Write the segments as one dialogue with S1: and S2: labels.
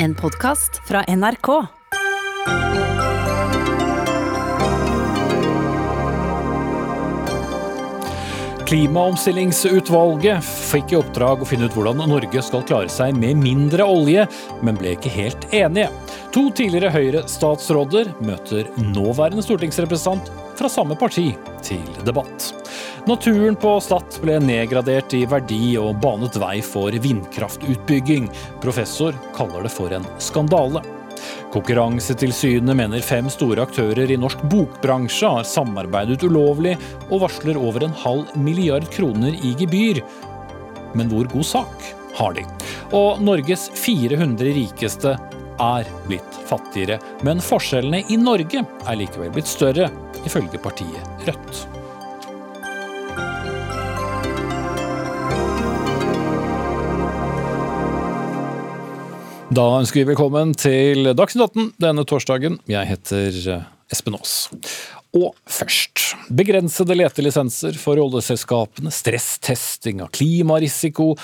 S1: En podkast fra NRK.
S2: Klimaomstillingsutvalget fikk i oppdrag å finne ut hvordan Norge skal klare seg med mindre olje, men ble ikke helt enige. To tidligere Høyre-statsråder møter nåværende stortingsrepresentant fra samme parti til debatt. Naturen på Stad ble nedgradert i verdi og banet vei for vindkraftutbygging. Professor kaller det for en skandale. Konkurransetilsynet mener fem store aktører i norsk bokbransje har samarbeidet ulovlig, og varsler over en halv milliard kroner i gebyr. Men hvor god sak har de? Og Norges 400 rikeste er blitt fattigere, men forskjellene i Norge er likevel blitt større, ifølge partiet Rødt. Da ønsker vi velkommen til Dagsnytt 18 denne torsdagen. Jeg heter eh, Espen Aas. Og først begrensede letelisenser for oljeselskapene, stresstesting av klimarisiko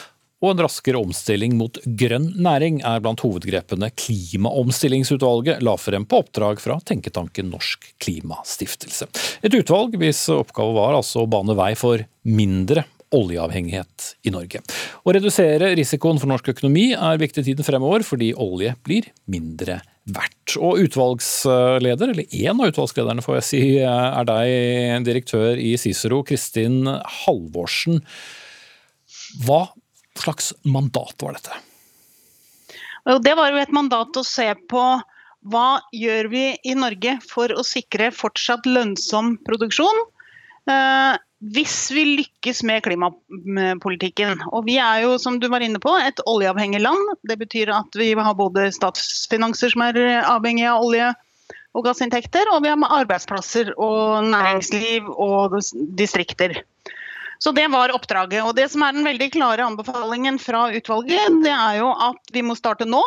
S2: og en raskere omstilling mot grønn næring er blant hovedgrepene Klimaomstillingsutvalget la frem på oppdrag fra tenketanken Norsk Klimastiftelse. Et utvalg hvis oppgave var altså å bane vei for mindre oljeavhengighet i Norge. Å redusere risikoen for norsk økonomi er viktig tiden fremover, fordi olje blir mindre verdt. Og utvalgsleder, eller én av utvalgslederne får jeg si, er deg, direktør i Cicero, Kristin Halvorsen. Hva slags mandat var dette?
S3: Det var jo et mandat å se på hva gjør vi i Norge for å sikre fortsatt lønnsom produksjon. Hvis vi lykkes med klimapolitikken. Og vi er jo, som du var inne på, et oljeavhengig land. Det betyr at vi har både statsfinanser som er avhengig av olje og gassinntekter, og vi har arbeidsplasser og næringsliv og distrikter. Så det var oppdraget. Og det som er den veldig klare anbefalingen fra utvalget, det er jo at vi må starte nå.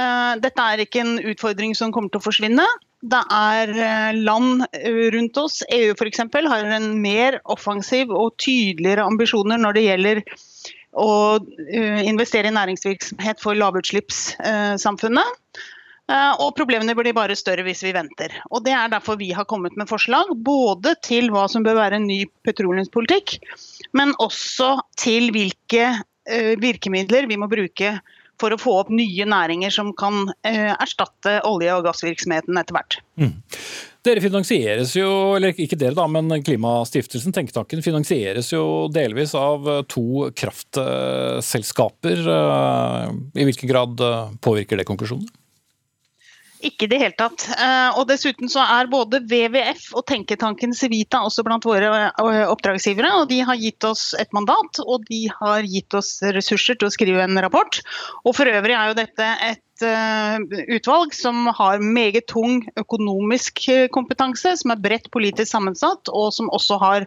S3: Eh, dette er ikke en utfordring som kommer til å forsvinne. Det er eh, land eh, rundt oss, EU f.eks., har en mer offensiv og tydeligere ambisjoner når det gjelder å eh, investere i næringsvirksomhet for lavutslippssamfunnet. Og problemene blir bare større hvis vi venter. Og Det er derfor vi har kommet med forslag, både til hva som bør være en ny petroleumspolitikk, men også til hvilke virkemidler vi må bruke for å få opp nye næringer som kan eh, erstatte olje- og gassvirksomheten etter hvert. Mm.
S2: Dere finansieres jo, eller ikke dere da, men Klimastiftelsen, tenketanken, finansieres jo delvis av to kraftselskaper. Eh, I hvilken grad eh, påvirker det konklusjonen?
S3: Ikke i det hele tatt. Eh, og dessuten så er både WWF og tenketanken Civita også blant våre eh, oppdragsgivere. og De har gitt oss et mandat og de har gitt oss ressurser til å skrive en rapport. Og For øvrig er jo dette et Eh, utvalg som har meget tung økonomisk eh, kompetanse, som er bredt politisk sammensatt, og som også har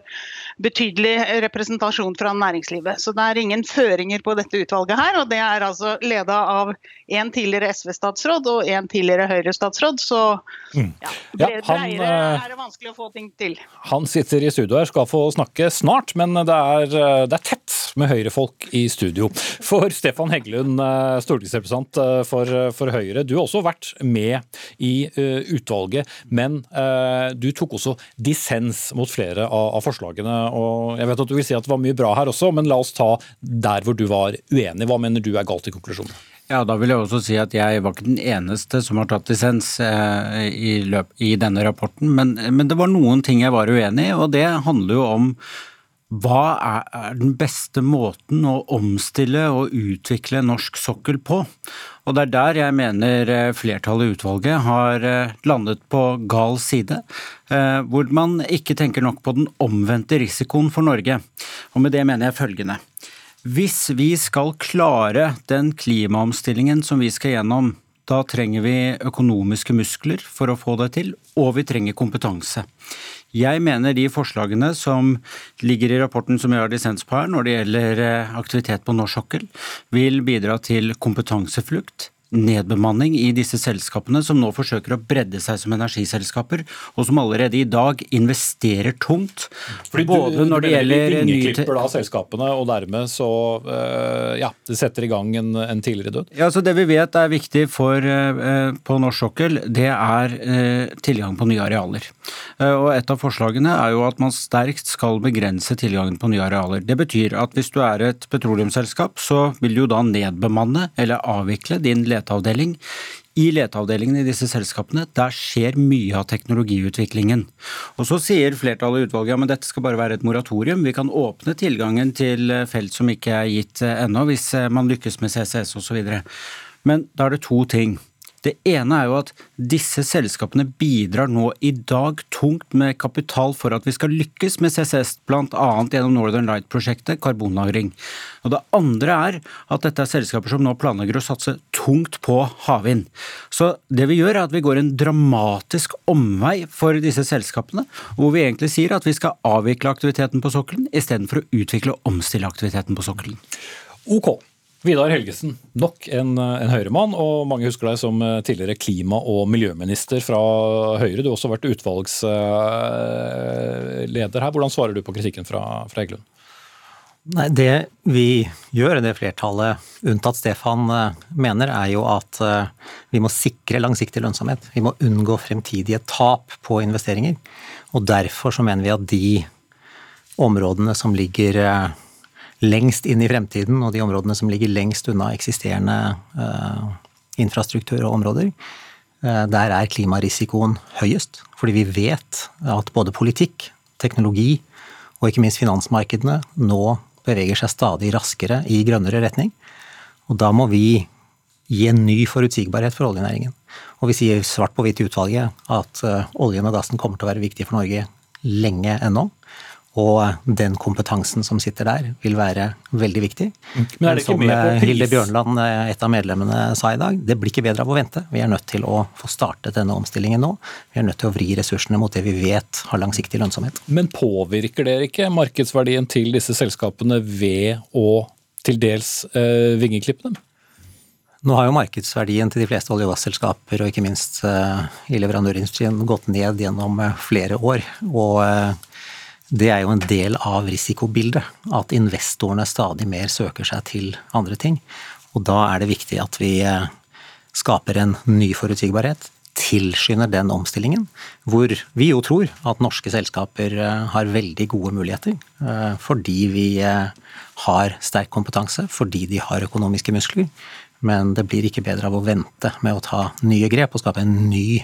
S3: betydelig representasjon fra næringslivet. Så det er ingen føringer på dette utvalget her, og det er altså leda av en tidligere SV-statsråd og en tidligere Høyre-statsråd, så mm. ja, bredere ja, eh, er det vanskelig å få ting til.
S2: Han sitter i studio her, skal få snakke snart, men det er, det er tett med Høyre-folk i studio. For Stefan Heggelund, stortingsrepresentant for for Høyre. Du har også vært med i uh, utvalget, men uh, du tok også dissens mot flere av, forslagene. og Jeg vet at du vil si at det var mye bra her også, men la oss ta der hvor du var uenig. Hva mener du er galt i konklusjonen?
S4: Ja, Da vil jeg også si at jeg var ikke den eneste som har tatt dissens eh, i, i, denne rapporten. Men, men det var noen ting jeg var uenig i, og det handler jo om hva er den beste måten å omstille og utvikle norsk sokkel på? Og det er der jeg mener eh, flertallet i utvalget har eh, landet på gal side. Eh, hvor man ikke tenker nok på den omvendte risikoen for Norge. Og med det mener jeg følgende. Hvis vi skal klare den klimaomstillingen som vi skal gjennom, da trenger vi økonomiske muskler for å få det til, og vi trenger kompetanse. Jeg mener de forslagene som ligger i rapporten som vi har her, når det gjelder eh, aktivitet på norsk sokkel, vil bidra til kompetanseflukt. nedbemanning i disse selskapene som nå forsøker å bredde seg som energiselskaper, og som allerede i dag investerer tungt.
S2: Fordi
S4: både
S2: du,
S4: når det gjelder
S2: de vingeklipper da selskapene, og dermed så eh, ja, det setter i gang en, en tidligere død.
S4: Ja, så Det vi vet er viktig for, eh, på norsk sokkel, det er tilgang på nye arealer. Eh, og Et av forslagene er jo at man sterkt skal begrense tilgangen på nye arealer. Det betyr at hvis du er et petroleumsselskap, så vil du da nedbemanne eller avvikle din leteavdeling. I leteavdelingen i disse selskapene, der skjer mye av teknologiutviklingen. Og Så sier flertallet i utvalget ja, men dette skal bare være et moratorium. Vi kan åpne tilgangen til eh, felt som ikke er gitt eh, ennå, hvis man lykkes med CCS osv. Men da er det to ting. Det ene er jo at disse selskapene bidrar nå i dag tungt med kapital for at vi skal lykkes med CCS, bl.a. gjennom Northern Light-prosjektet, karbonlagring. Og Det andre er at dette er selskaper som nå planlegger å satse tungt på havvind. Så det vi gjør er at vi går en dramatisk omvei for disse selskapene, hvor vi egentlig sier at vi skal avvikle aktiviteten på sokkelen istedenfor å utvikle og omstille aktiviteten på sokkelen.
S2: Ok. Vidar Helgesen, nok en, en Høyre-mann, og mange husker deg som eh, tidligere klima- og miljøminister fra Høyre. Du har også vært utvalgsleder her. Hvordan svarer du på kritikken fra, fra Heggelund?
S5: Nei, Det vi gjør, det flertallet, unntatt Stefan, eh, mener, er jo at eh, vi må sikre langsiktig lønnsomhet. Vi må unngå fremtidige tap på investeringer. Og derfor så mener vi at de områdene som ligger eh, lengst inn i fremtiden, og de områdene som ligger lengst unna eksisterende infrastruktur og områder, der er klimarisikoen høyest. Fordi vi vet at både politikk, teknologi og ikke minst finansmarkedene nå beveger seg stadig raskere i grønnere retning. Og da må vi gi en ny forutsigbarhet for oljenæringen. Og vi sier svart på hvitt i utvalget at eh, oljen og gassen kommer til å være viktig for Norge lenge ennå. Og den kompetansen som sitter der, vil være veldig viktig.
S2: Men er det ikke
S5: som
S2: med på
S5: eh,
S2: pris?
S5: Hilde Bjørnland, eh, et av medlemmene, sa i dag, det blir ikke bedre av å vente. Vi er nødt til å få startet denne omstillingen nå. Vi er nødt til å vri ressursene mot det vi vet har langsiktig lønnsomhet.
S2: Men påvirker dere ikke markedsverdien til disse selskapene ved å til dels øh, vingeklippe dem?
S5: Nå har jo markedsverdien til de fleste olje- og gasselskaper, og ikke minst i leverandørindustrien, gått ned gjennom flere år. Og det er jo en del av risikobildet, at investorene stadig mer søker seg til andre ting. Og da er det viktig at vi eh, skaper en ny forutsigbarhet, tilskynder den omstillingen, hvor vi jo tror at norske selskaper eh, har veldig gode muligheter. eh, Fordi vi har sterk kompetanse, fordi de har økonomiske muskler. Men det blir ikke bedre av å vente med å ta nye grep og skape en ny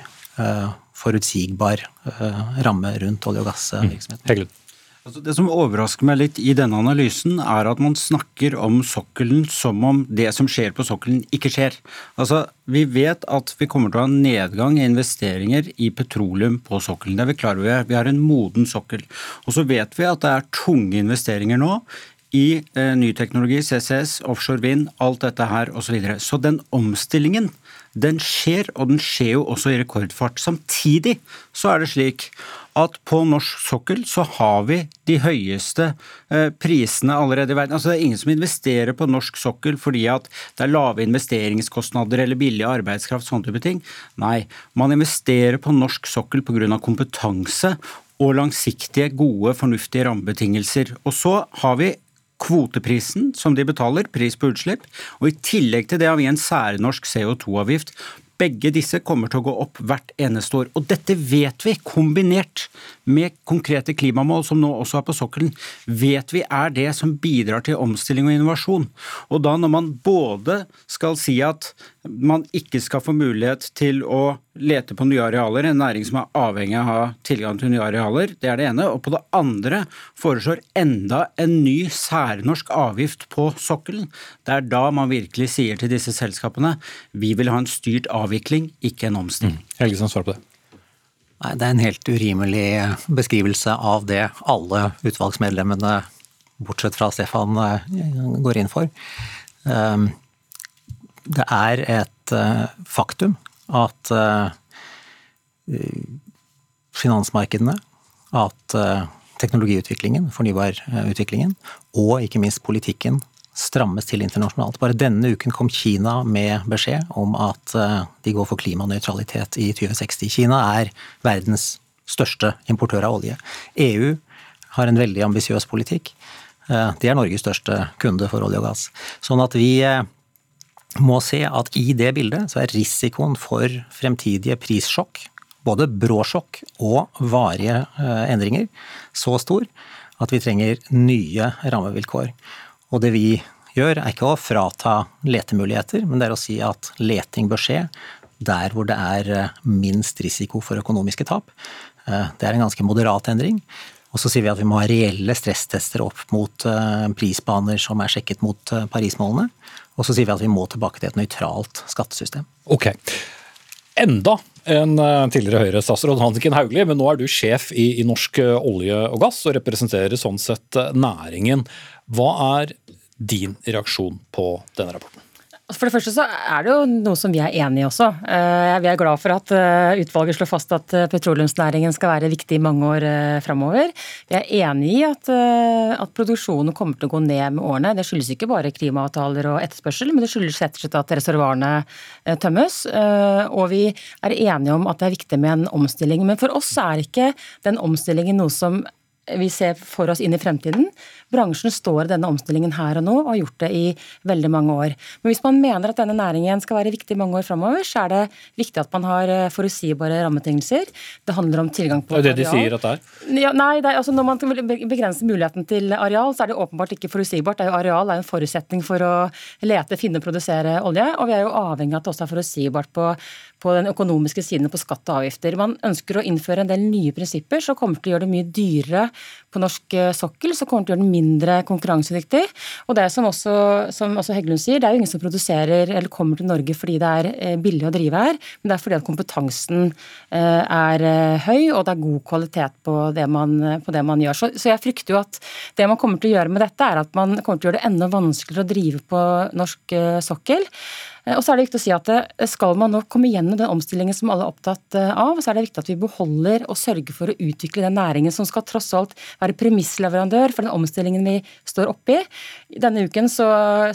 S5: forutsigbar eh, ramme rundt olje- og gassvirksomheten.
S2: Heggelund.
S4: Altså det som overrasker meg litt i denne analysen, er at man snakker om sokkelen som om det som skjer på sokkelen, ikke skjer. Altså, Vi vet at vi kommer til å ha nedgang i investeringer i petroleum på sokkelen. Det er vi klar over. Vi har en moden sokkel. Og så vet vi at det er tunge investeringer nå i eh, ny teknologi, CCS, offshore vind, alt dette her osv. Så, videre. så den omstillingen den skjer, og den skjer jo også i rekordfart. Samtidig så er det slik at på norsk sokkel så har vi de høyeste eh, prisene allerede i verden. Altså Det er ingen som investerer på norsk sokkel fordi at det er lave investeringskostnader eller billig arbeidskraft, sånne type ting. Nei, man investerer på norsk sokkel pga. kompetanse og langsiktige, gode, fornuftige rammebetingelser. Og så har vi kvoteprisen som de betaler, pris på utslipp, og i tillegg til det har vi en særnorsk CO2-avgift. Begge disse kommer til å gå opp hvert eneste år. Og dette vet vi, kombinert med konkrete klimamål som nå også er på sokkelen, vet vi er det som bidrar til omstilling og innovasjon. Og da når man både skal si at man ikke skal få mulighet til å lete på nye arealer, en næring som er avhengig av tilgang til nye arealer, det er det ene. Og på det andre foreslår enda en ny særnorsk avgift på sokkelen. Det er da man virkelig sier til disse selskapene vi vil ha en styrt avvikling, ikke en omstilling.
S2: Helgesen, svar på det.
S5: Nei, Det er en helt urimelig beskrivelse av det alle utvalgsmedlemmene, bortsett fra Stefan, eh, går inn for. Um, Det er et eh, faktum at eh, finansmarkedene, at teknologiutviklingen, fornybarutviklingen, og ikke minst politikken strammes til internasjonalt. Bare denne uken kom Kina med beskjed om at eh, de går for klimanøytralitet i 2060. Kina er verdens største importør av olje. EU har en veldig ambisiøs politikk. Eh, de er Norges største kunde for olje og gass. Sånn at vi eh, må se at i det bildet så er risikoen for fremtidige prissjokk, både bråsjokk og varige endringer, så stor at vi trenger nye rammevilkår. Og det vi gjør, er ikke å frata letemuligheter, men det er å si at leting bør skje der hvor det er eh, minst risiko for økonomiske tap. Eh, det er en ganske moderat endring. Og så sier vi at vi må ha reelle stresstester opp mot eh, prisbaner som er sjekket mot Parismålene. Og så sier vi at vi må tilbake til et nøytralt skattesystem.
S2: Ok. Enda en tidligere Høyre-statsråd, Hanniken Hauglie, men nå er du sjef i, i Norsk olje og gass og representerer sånn sett næringen. Hva er din reaksjon på denne rapporten?
S6: For det første så er det jo noe som vi er enig i også. Eh, vi er glad for at eh, utvalget slår fast at eh, petroleumsnæringen skal være viktig i mange år framover. Vi er enig i at, at, produksjonen kommer til å gå ned med årene. Det skyldes ikke bare klimaavtaler og etterspørsel, men det skyldes rett og slett at reservoarene tømmes. Og vi er enige om at det er viktig med en omstilling. Men for oss er ikke den omstillingen noe som vi ser for oss inn i fremtiden. Bransjen står i denne omstillingen her og nå, og har gjort det i veldig mange år. Men hvis man mener at denne næringen skal være viktig mange år framover, så er det viktig at man har eh, forutsigbare rammebetingelser. Det handler om tilgang på
S2: areal. Det er det de sier at det er?
S6: Ja, nei, det er, altså når man begrenser muligheten til areal, så er det åpenbart ikke forutsigbart. Det er jo areal er en forutsetning for å lete, finne og produsere olje. Og vi er jo avhengig av at det også er forutsigbart på, på den økonomiske siden på skatt og avgifter. Man ønsker å innføre en del nye prinsipper som kommer til å gjøre det mye dyrere på norsk eh, sokkel, så kommer til å gjøre den mindre konkurransedyktig. Og det som også, som også Heggelund sier, det er jo ingen som produserer eller kommer til Norge fordi det er eh, billig å drive her, men det er fordi at kompetansen eh, er høy, og det er god kvalitet på det man, på det man gjør. Så, så, jeg frykter jo at det man kommer til å gjøre med dette, er at man kommer til å gjøre det enda vanskeligere å drive på norsk sokkel. Eh, og så er det viktig å si at eh, Skal man nå komme gjennom den omstillingen som alle er opptatt eh, av, så er det viktig at vi beholder og sørger for å utvikle den næringen som skal tross alt være premissleverandør for den omstillingen vi står oppi. Denne uken så,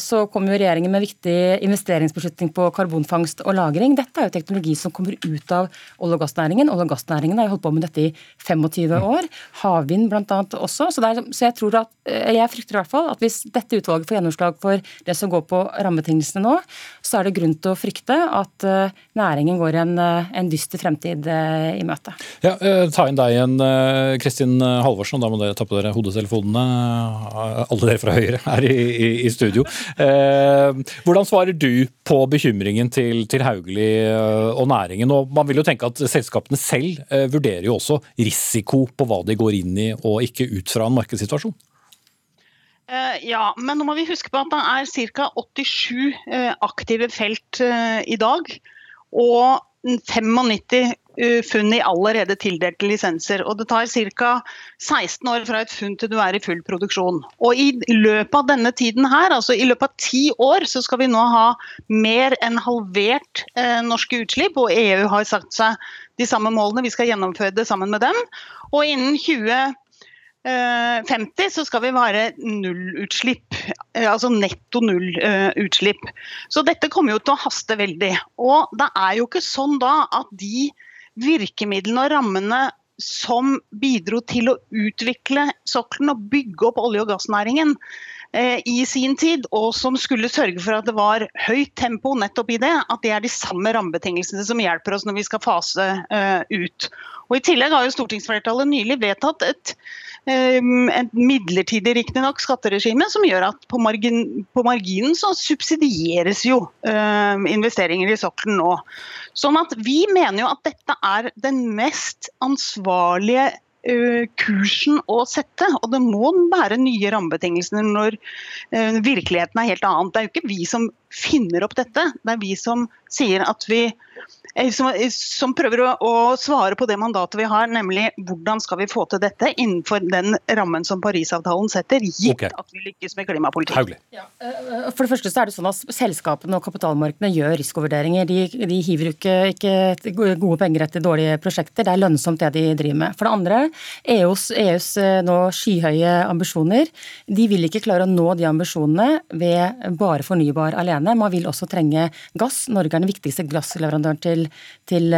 S6: så kom jo regjeringen med viktig investeringsbeslutning på karbonfangst og -lagring. Dette er jo teknologi som kommer ut av olje- og gassnæringen. Olje- og gassnæringen har jo holdt på med dette i 25 år. Havvind bl.a. også. Så, er, så, jeg tror at, jeg frykter i hvert fall at hvis dette utvalget får gjennomslag for det som går på rammebetingelsene nå, så er det grunn til å frykte at eh, næringen går en, eh, en dyster fremtid eh, i møte.
S2: Ja, Ta inn deg igjen, Kristin Halvorsen. Da må dere ta på dere hodetelefonene. Alle dere fra Høyre er i, i, i studio. Hvordan svarer du på bekymringen til, til Hauglie og næringen? Og man vil jo tenke at Selskapene selv vurderer jo også risiko på hva de går inn i og ikke ut fra en markedssituasjon.
S3: Uh, ja, men nå må vi huske på at det er ca. 87 uh, aktive felt uh, i dag. Og 95 funn i allerede tildelte lisenser. Og det tar ca. 16 år fra et funn til du er i full produksjon. Og i løpet av denne tiden her, altså i løpet av ti år, så skal vi nå ha mer enn halvert norske utslipp. Og EU har sagt seg de samme målene, vi skal gjennomføre det sammen med dem. Og innen 20 50 eh, så skal vi være nullutslipp. Eh, altså netto nullutslipp. Eh, så dette kommer jo til å haste veldig. Og det er jo ikke sånn da at de virkemidlene og rammene som bidro til å utvikle sokkelen og bygge opp olje- og gassnæringen i sin tid, og som skulle sørge for at det var høyt tempo nettopp i det, at det er de samme rammebetingelsene som hjelper oss når vi skal fase ut. Og I tillegg har jo stortingsflertallet nylig vedtatt et et midlertidig riktignok skatteregime som gjør at på, margin, på, marginen så subsidieres jo uh, investeringer i sokkelen nå. Sånn at vi mener jo at dette er den mest ansvarlige uh, kursen å sette. Og det må være nye rammebetingelser når uh, virkeligheten er helt annet. Det er jo ikke vi som finner opp dette. Det er vi som sier at vi Eh, som, eh, som prøver å, å, svare på det mandatet vi har, nemlig hvordan skal vi få til dette innenfor den rammen som Parisavtalen setter, gitt okay. at vi lykkes med klimapolitikk.
S6: Ja, eh, for det første så er det sånn at Selskapene og kapitalmarkedene gjør risikovurderinger. De, de hiver ikke, ikke, gode penger etter dårlige prosjekter, det er lønnsomt det de driver med. For det andre, EUs, EUs nå skyhøye ambisjoner, de vil ikke klare å nå de ambisjonene ved bare fornybar alene. Man vil også trenge gass. Norge er den viktigste gassleverandøren til til,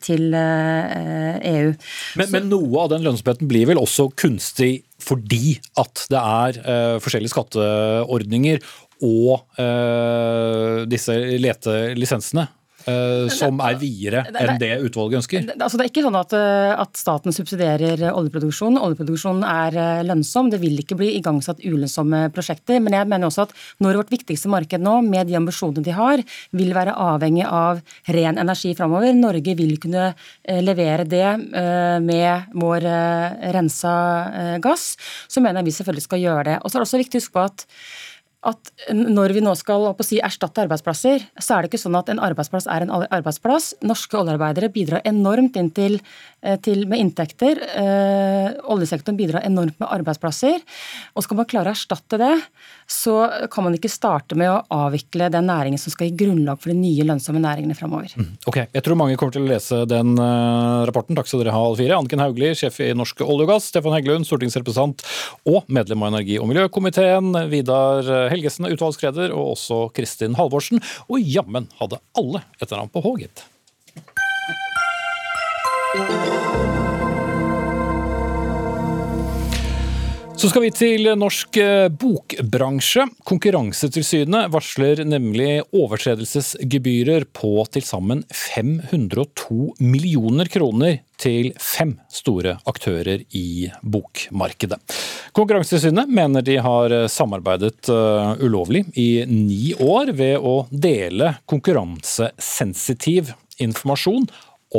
S6: til EU. Men, Så,
S2: men, men, noe av den lønnsomheten blir vel også kunstig fordi at det er uh, forskjellige skatteordninger og uh, disse letelisensene? Eh, som er videre enn det utvalget ønsker?
S6: Altså det er ikke sånn at, eh, at, staten subsidierer oljeproduksjon. Oljeproduksjon er eh, lønnsom. Det vil ikke bli igangsatt ulønnsomme prosjekter. Men jeg mener også at når vårt viktigste marked nå, med de ambisjonene de har, vil være avhengig av ren energi framover, Norge vil kunne levere det med vår rensa gass, så mener jeg vi selvfølgelig skal gjøre det. Og så er det også viktig å huske på at at når vi nå skal si, erstatte arbeidsplasser, så er det ikke sånn at en arbeidsplass er en arbeidsplass. Norske oljearbeidere bidrar enormt inn til, eh, til med inntekter. Eh, oljesektoren bidrar enormt med arbeidsplasser. Og skal man klare å erstatte det, så kan man ikke starte med å avvikle den næringen som skal gi grunnlag for de nye lønnsomme næringene framover. Mm.
S2: Ok, Jeg tror mange kommer til å lese den uh, rapporten. Takk skal dere ha, alle fire. Anniken Hauglie, sjef i Norsk olje og gass. Stefan Heggelund, stortingsrepresentant og medlem av energi- og miljøkomiteen. Vidar Helgesen, utvalgskreder, og også Kristin Halvorsen. Og jammen hadde alle et navn på H, gitt. Så skal vi til norsk eh, bokbransje. Konkurransetilsynet varsler nemlig overtredelsesgebyrer på til sammen 502 millioner kroner til fem store aktører i bokmarkedet. Konkurransetilsynet mener de har samarbeidet eh, ulovlig i ni år ved å dele konkurransesensitiv informasjon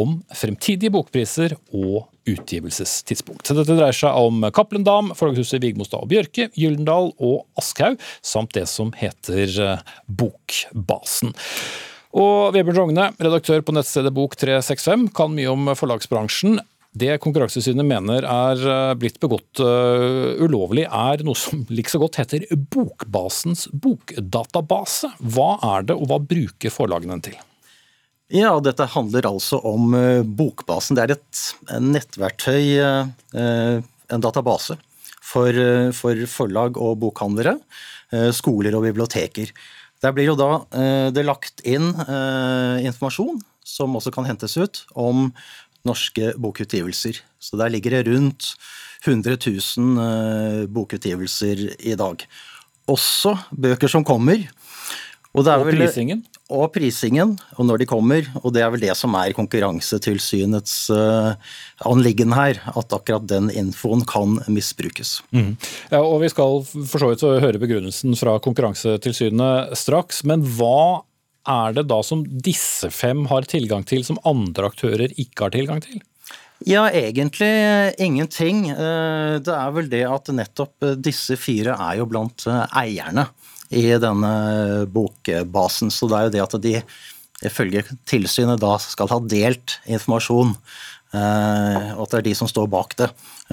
S2: om fremtidige bokpriser og utgivelsestidspunkt. Dette dreier seg om Cappelen Dam, forlagshuset Vigmostad og Bjørke, Gyldendal og Aschhaug, samt det som heter eh, Bokbasen. Og Vebjørn Rogne, redaktør på nettstedet Bok365, kan mye om forlagsbransjen. Det Konkurransetilsynet mener er eh, blitt begått uh, ulovlig, er noe som like så godt heter Bokbasens bokdatabase. Hva er det, og hva bruker forlagene den til?
S7: Ja, dette handler altså om uh, Bokbasen. Det er et nettverktøy, uh, en database, for, for, forlag og bokhandlere, skoler og biblioteker. Der blir jo da det lagt inn informasjon, som også kan hentes ut, om norske bokutgivelser. Så der ligger det rundt 100 000 bokutgivelser i dag. Også bøker som kommer.
S2: Og, og prisingen?
S7: og prisingen, og når de kommer. Og det er vel det som er Konkurransetilsynets uh, anliggende her. At akkurat den infoen kan misbrukes.
S2: Mm. Ja, og Vi skal for så vidt høre begrunnelsen fra Konkurransetilsynet straks. Men hva er det da som disse fem har tilgang til, som andre aktører ikke har tilgang til?
S7: Ja, egentlig ingenting. Eh, det er vel det at nettopp disse fire er jo blant eh, eierne i denne bokbasen. Så det er jo det at de ifølge tilsynet da skal ha delt informasjon. Eh, og at det er de som står bak det.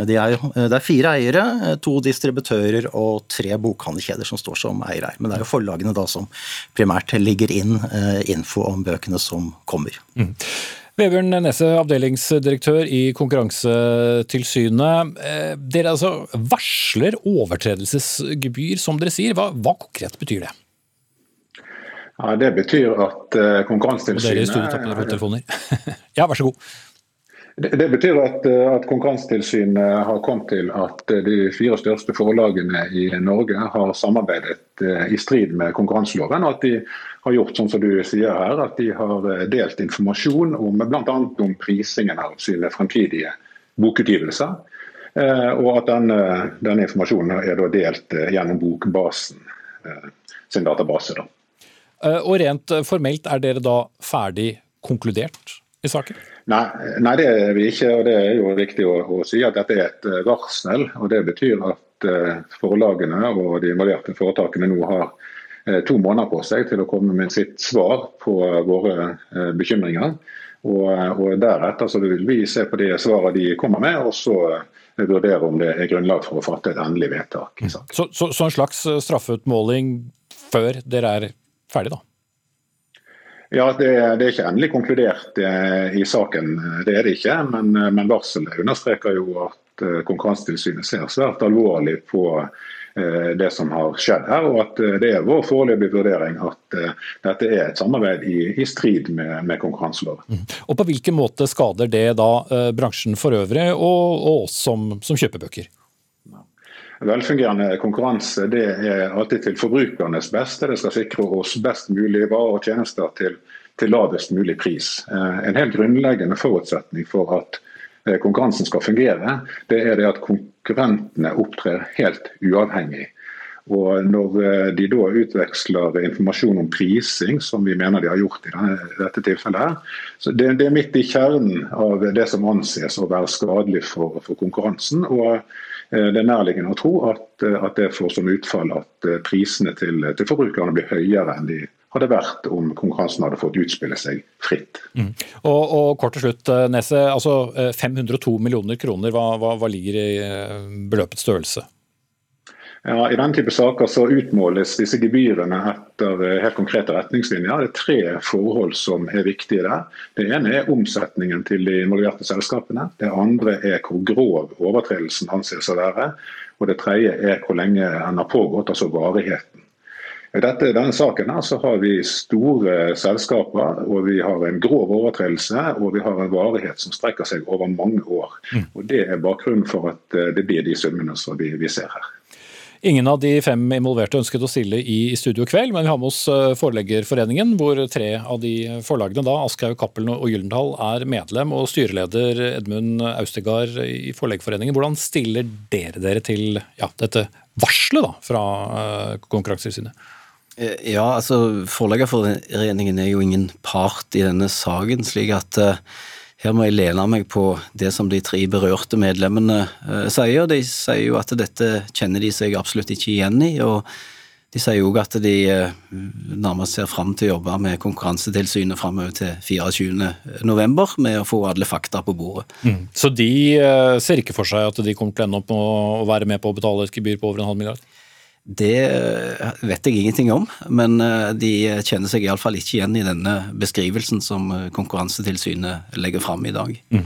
S7: De er, det er fire eiere, to distributører og tre bokhandelkjeder som står som eiere. Men det er jo forlagene da som primært ligger inn eh, info om bøkene som kommer. Mm.
S2: Vebjørn Nesse, avdelingsdirektør i Konkurransetilsynet. Eh, dere altså varsler overtredelsesgebyr, som dere sier. Hva, hva konkret betyr det?
S8: Ja, Det betyr at eh, Konkurransetilsynet Og
S2: dere i studio tapper telefoner. ja, vær så god.
S8: Det, betyr at, eh, at, Konkurransetilsynet har kommet til at de fire største forlagene i Norge har samarbeidet i strid med konkurranseloven. og at de har gjort sånn som du sier her, at de har eh, delt informasjon om bl.a. om prisingen av sine fremtidige bokutgivelser. Eh, og at denne, denne informasjonen er delt eh, gjennom Bokbasen sin database. Da.
S2: Og rent formelt, er dere da ferdig konkludert i saken?
S8: Nei, nei, det er vi ikke. og Det er jo viktig å, å si at dette er et varsel. og Det betyr at forlagene og de involverte foretakene nå har to måneder på seg til å komme med sitt svar på våre bekymringer. Og, og Deretter så vil vi se på de svarene de kommer med, og så vurdere om det er grunnlag for å fatte et endelig vedtak.
S2: Så, så, så en slags straffeutmåling før dere er ferdig, da?
S8: Ja, det, det, er ikke endelig konkludert eh, i saken, det er det ikke. Men, eh, men varselet understreker jo at eh, Konkurransetilsynet ser svært alvorlig på det som har skjedd her, og at det er vår foreløpige vurdering at dette er et samarbeid i, i strid med, med konkurranseloven. Mm.
S2: Og På hvilken måte skader det da bransjen for øvrig, og, oss som, som kjøper bøker?
S8: Velfungerende konkurranse det er alltid til forbrukernes beste. Det skal sikre oss best mulig varer og tjenester til, til lavest mulig pris. Eh, en helt grunnleggende forutsetning for at eh, konkurransen skal fungere, det er det at konkurrentene opptrer helt uavhengig. Og Når eh, de da utveksler informasjon om prising, som vi mener de har gjort i dette tilfellet, her, så det, det er midt i kjernen av det som anses å være skadelig for, for konkurransen. og det er nærliggende å tro at, eh, at det får som utfall at eh, prisene til, til, forbrukerne blir høyere enn de hadde vært om konkurransen hadde fått utspille seg fritt.
S2: Mm. Og, og, kort til slutt, Nese, altså 502 millioner kroner, hva, hva, hva ligger i beløpets størrelse?
S8: Ja, I den type saker så utmåles disse gebyrene etter eh, helt konkrete retningslinjer. Det er tre forhold som er viktige der. Det ene er omsetningen til de involverte selskapene. Det andre er hvor grov overtredelsen anses å være. Og det tredje er hvor lenge den har pågått, altså varigheten. I dette, denne saken her så har vi store selskaper, og vi har en grov overtredelse og vi har en varighet som strekker seg over mange år. Mm. Og Det er bakgrunnen for at eh, det blir de summene som vi, vi ser her.
S2: Ingen av de fem involverte ønsket å stille i studio i kveld, men vi har med oss eh, Forleggerforeningen, hvor tre av de forlagene, da, Aschehoug, Cappelen og Gyldendal, er medlem. Og styreleder Edmund Austegard i Forleggerforeningen, hvordan stiller dere dere til ja, dette varselet da, fra uh, Konkurransetilsynet?
S9: Eh, ja, altså Forleggerforeningen er jo ingen part i denne saken, slik at her må jeg lene meg på det som de tre berørte medlemmene uh, sier. De sier jo at dette kjenner de seg absolutt ikke igjen i. og de sier òg at de uh, nærmest ser fram til å jobbe med Konkurransetilsynet framover til 24.11. med å få alle fakta på bordet.
S2: Mm. Så de uh, ser ikke for seg at de kommer til å ende opp med å være med på å betale et gebyr på over en halv milliard?
S9: Det vet jeg ingenting om, men eh, de kjenner seg iallfall ikke igjen i denne beskrivelsen som eh, Konkurransetilsynet legger fram i dag. Mm.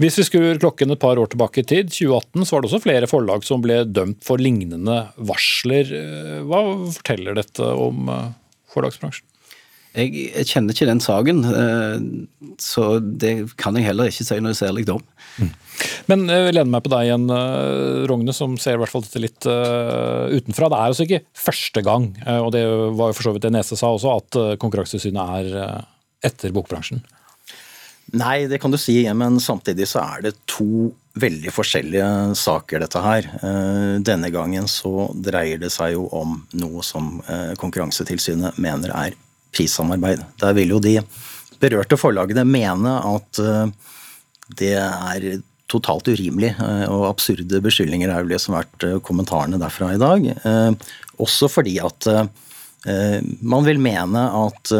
S2: Hvis vi skrur klokken et par år tilbake i tid, 2018, så var det også flere forlag som ble dømt for lignende varsler. Eh, hva forteller dette om forlagsbransjen?
S9: Jeg kjenner ikke den saken, så det kan jeg heller ikke si noe særlig om. Mm.
S2: Men jeg eh, lener meg på deg igjen, eh, Rogne, som ser i hvert fall dette litt uh, utenfra. Det er altså ikke første gang, og det var jo for så vidt det Nese sa også, at Konkurransetilsynet er etter bokbransjen.
S7: Nei, det kan du si, men samtidig så er det to veldig forskjellige saker, dette her. Denne gangen så dreier det seg jo om noe som Konkurransetilsynet mener er prissamarbeid. Der vil jo de berørte forlagene mene at det er totalt urimelig eh, og absurde beskyldninger er jo det som har vært eh, kommentarene derfra i dag. Eh, også fordi at man vil mene at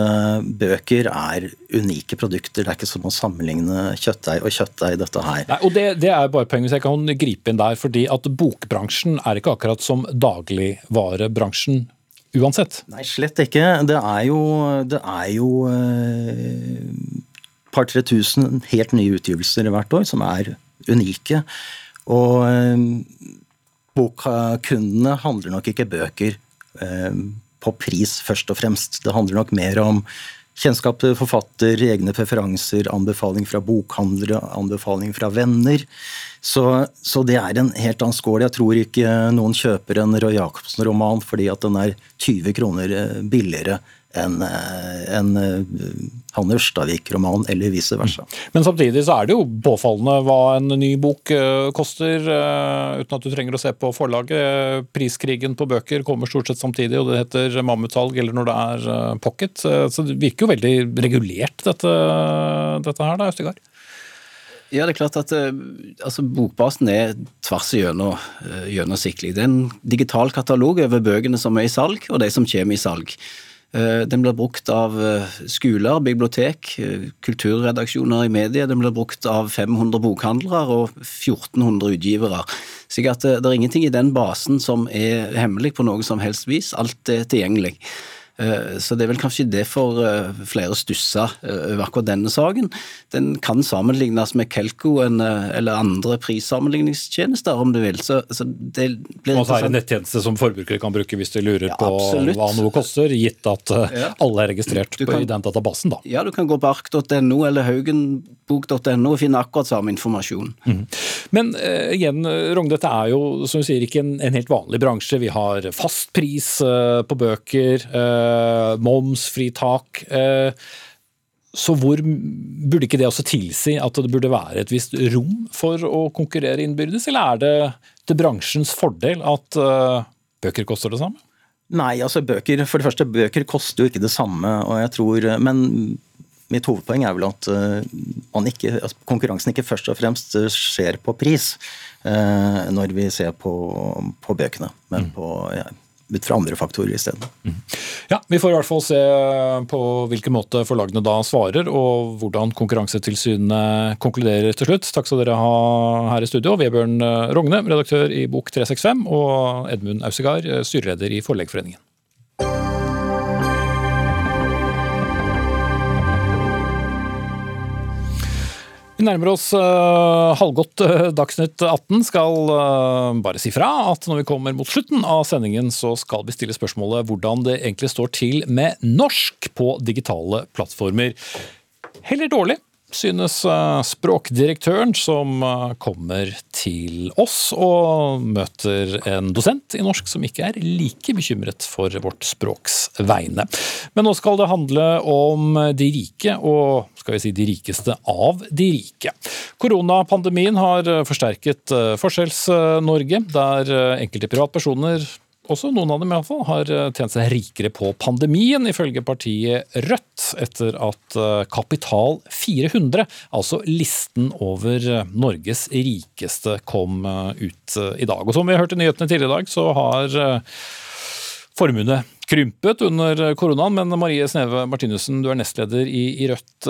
S7: bøker er unike produkter. Det er ikke som å sammenligne kjøttdeig og kjøttdeig, dette her.
S2: Nei, og det, det, er bare poenget, hvis jeg kan gripe inn der. fordi at Bokbransjen er ikke akkurat som dagligvarebransjen uansett.
S7: Nei, slett ikke. Det er jo, jo par-tre tusen helt nye utgivelser hvert år som er unike. Og eh, bokkundene handler nok ikke bøker eh, på pris, først og fremst. Det handler nok mer om kjennskap til forfatter, egne preferanser, anbefaling fra bokhandlere, anbefaling fra venner. Så, så det er en helt annen skål. Jeg tror ikke noen kjøper en Roy Jacobsen-roman fordi at den er 20 kroner eh, billigere enn eh, en eh, Hanne Ørstavik-roman, eller vice versa. Mm.
S2: Men samtidig så er det jo påfallende hva en ny bok koster, uten at du trenger å se på forlaget. Priskrigen på bøker kommer stort sett samtidig, og det heter mammutsalg eller når det er pocket. Så det virker jo veldig regulert, dette, dette her da, Østegard?
S9: Ja, det er klart at altså, Bokbasen er tvers igjennom uh, gjennomsiktig. Det er en digital katalog over bøkene som er i salg, og de som kommer i salg. Uh, den blir brukt av skoler, bibliotek, kulturredaksjoner i media. Den blir brukt av 500 bokhandlere og 1400 utgivere. Så det er ingenting i den basen som er hemmelig på noe som helst vis. Alt er tilgjengelig. Eh, så det er vel kanskje derfor for flere stusser eh, over akkurat denne saken. Den kan sammenlignes med Kelko eller andre prissammenligningstjenester, om du vil. Så, så det
S2: blir Og så er det en nettjeneste som forbrukere kan bruke hvis de lurer ja, på hva noe koster, gitt at ja. alle er registrert kan, på, i den databasen. da.
S9: Ja, du kan gå på ark.no eller haugenbok.no og finne akkurat samme informasjon. Mm.
S2: Men uh, igjen, Rogn, dette er jo som du sier, ikke en, en, helt vanlig bransje. Vi har fast pris uh, på bøker. Uh, Eh, momsfritak. Eh, så hvor burde ikke det også tilsi at det burde være et visst rom for å konkurrere innbyrdes, eller er det til bransjens fordel at eh, bøker koster det samme?
S7: Nei, altså bøker, for det første, bøker koster jo ikke det samme, og jeg tror, men mitt hovedpoeng er vel at ikke, altså konkurransen ikke først og fremst skjer på pris når vi ser på, på bøkene, men mm. på ja, ut fra andre faktorer isteden. Mm.
S2: Ja, vi får i hvert fall se på hvilken måte forlagene da svarer, og hvordan Konkurransetilsynet konkluderer til slutt. Takk skal dere ha her i studio. Vebjørn Rogne, redaktør i Bok 365, og Edmund Ausegard, styreleder i Forleggerforeningen. Vi nærmer oss uh, halvgodt uh, Dagsnytt 18. Skal uh, bare si fra at når vi kommer mot slutten av sendingen, så skal vi stille spørsmålet hvordan det egentlig står til med norsk på digitale plattformer. Heller dårlig synes eh, språkdirektøren, som eh, kommer til oss og møter en dosent i norsk som ikke er like bekymret for vårt språks vegne. Men nå skal det handle om de rike, og skal vi si de rikeste av de rike. Koronapandemien har forsterket eh, Forskjells-Norge, der enkelte privatpersoner også noen av dem i hvert fall, har eh, tjent seg rikere på pandemien, ifølge partiet Rødt, etter at eh, Kapital 400, altså listen over eh, Norges rikeste, kom ut i dag. Og Som vi hørte i nyhetene tidligere i dag, så har formuene krympet under koronaen. Men Marie Sneve Martinussen, du er nestleder i, Rødt.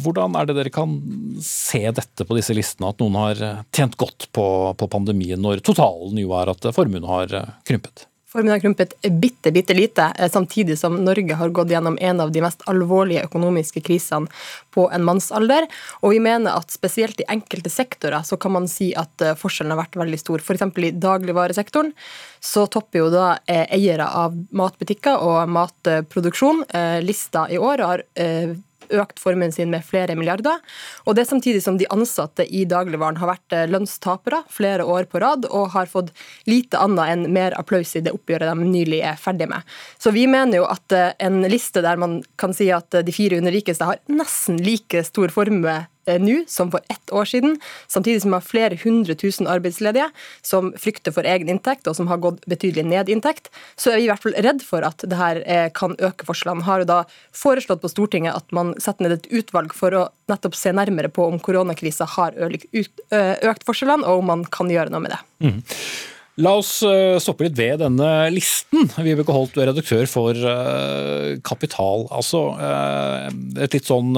S2: Hvordan er det dere kan se dette på disse listene, at noen har tjent godt på, på pandemien, når totalen jo er at formuen har krympet?
S10: Formuen har krympet bitte, bitte lite, eh, samtidig som Norge har gått gjennom en av de mest alvorlige økonomiske krisene på en mannsalder. Og vi mener at spesielt i enkelte sektorer så kan man si at eh, forskjellen har vært veldig stor. F.eks. i dagligvaresektoren så topper jo da eh, eiere av matbutikker og matproduksjon lista i år og har økt formuen sin med flere milliarder. Og det samtidig som de ansatte i dagligvaren har vært eh, lønnstapere flere år på rad og har fått lite annet enn mer applaus i det oppgjøret de nylig er ferdig med. Så vi mener jo at eh, en liste der man kan si at de 400 rikeste har nesten like stor formue nå som for ett år siden, samtidig som vi har flere hundre tusen arbeidsledige som frykter for egen inntekt, og som har gått betydelig ned i inntekt, så er vi i hvert fall redd for at det her eh, kan øke forskjellene. Har jo da foreslått på Stortinget at man setter ned et utvalg for å nettopp se nærmere på om koronakrisa har økt forskjellene, og om man kan gjøre noe med det. Mm.
S2: La oss eh, stoppe litt ved denne listen. Vibeke Holt, du er redaktør for uh, Kapital. Altså, uh, et litt sånn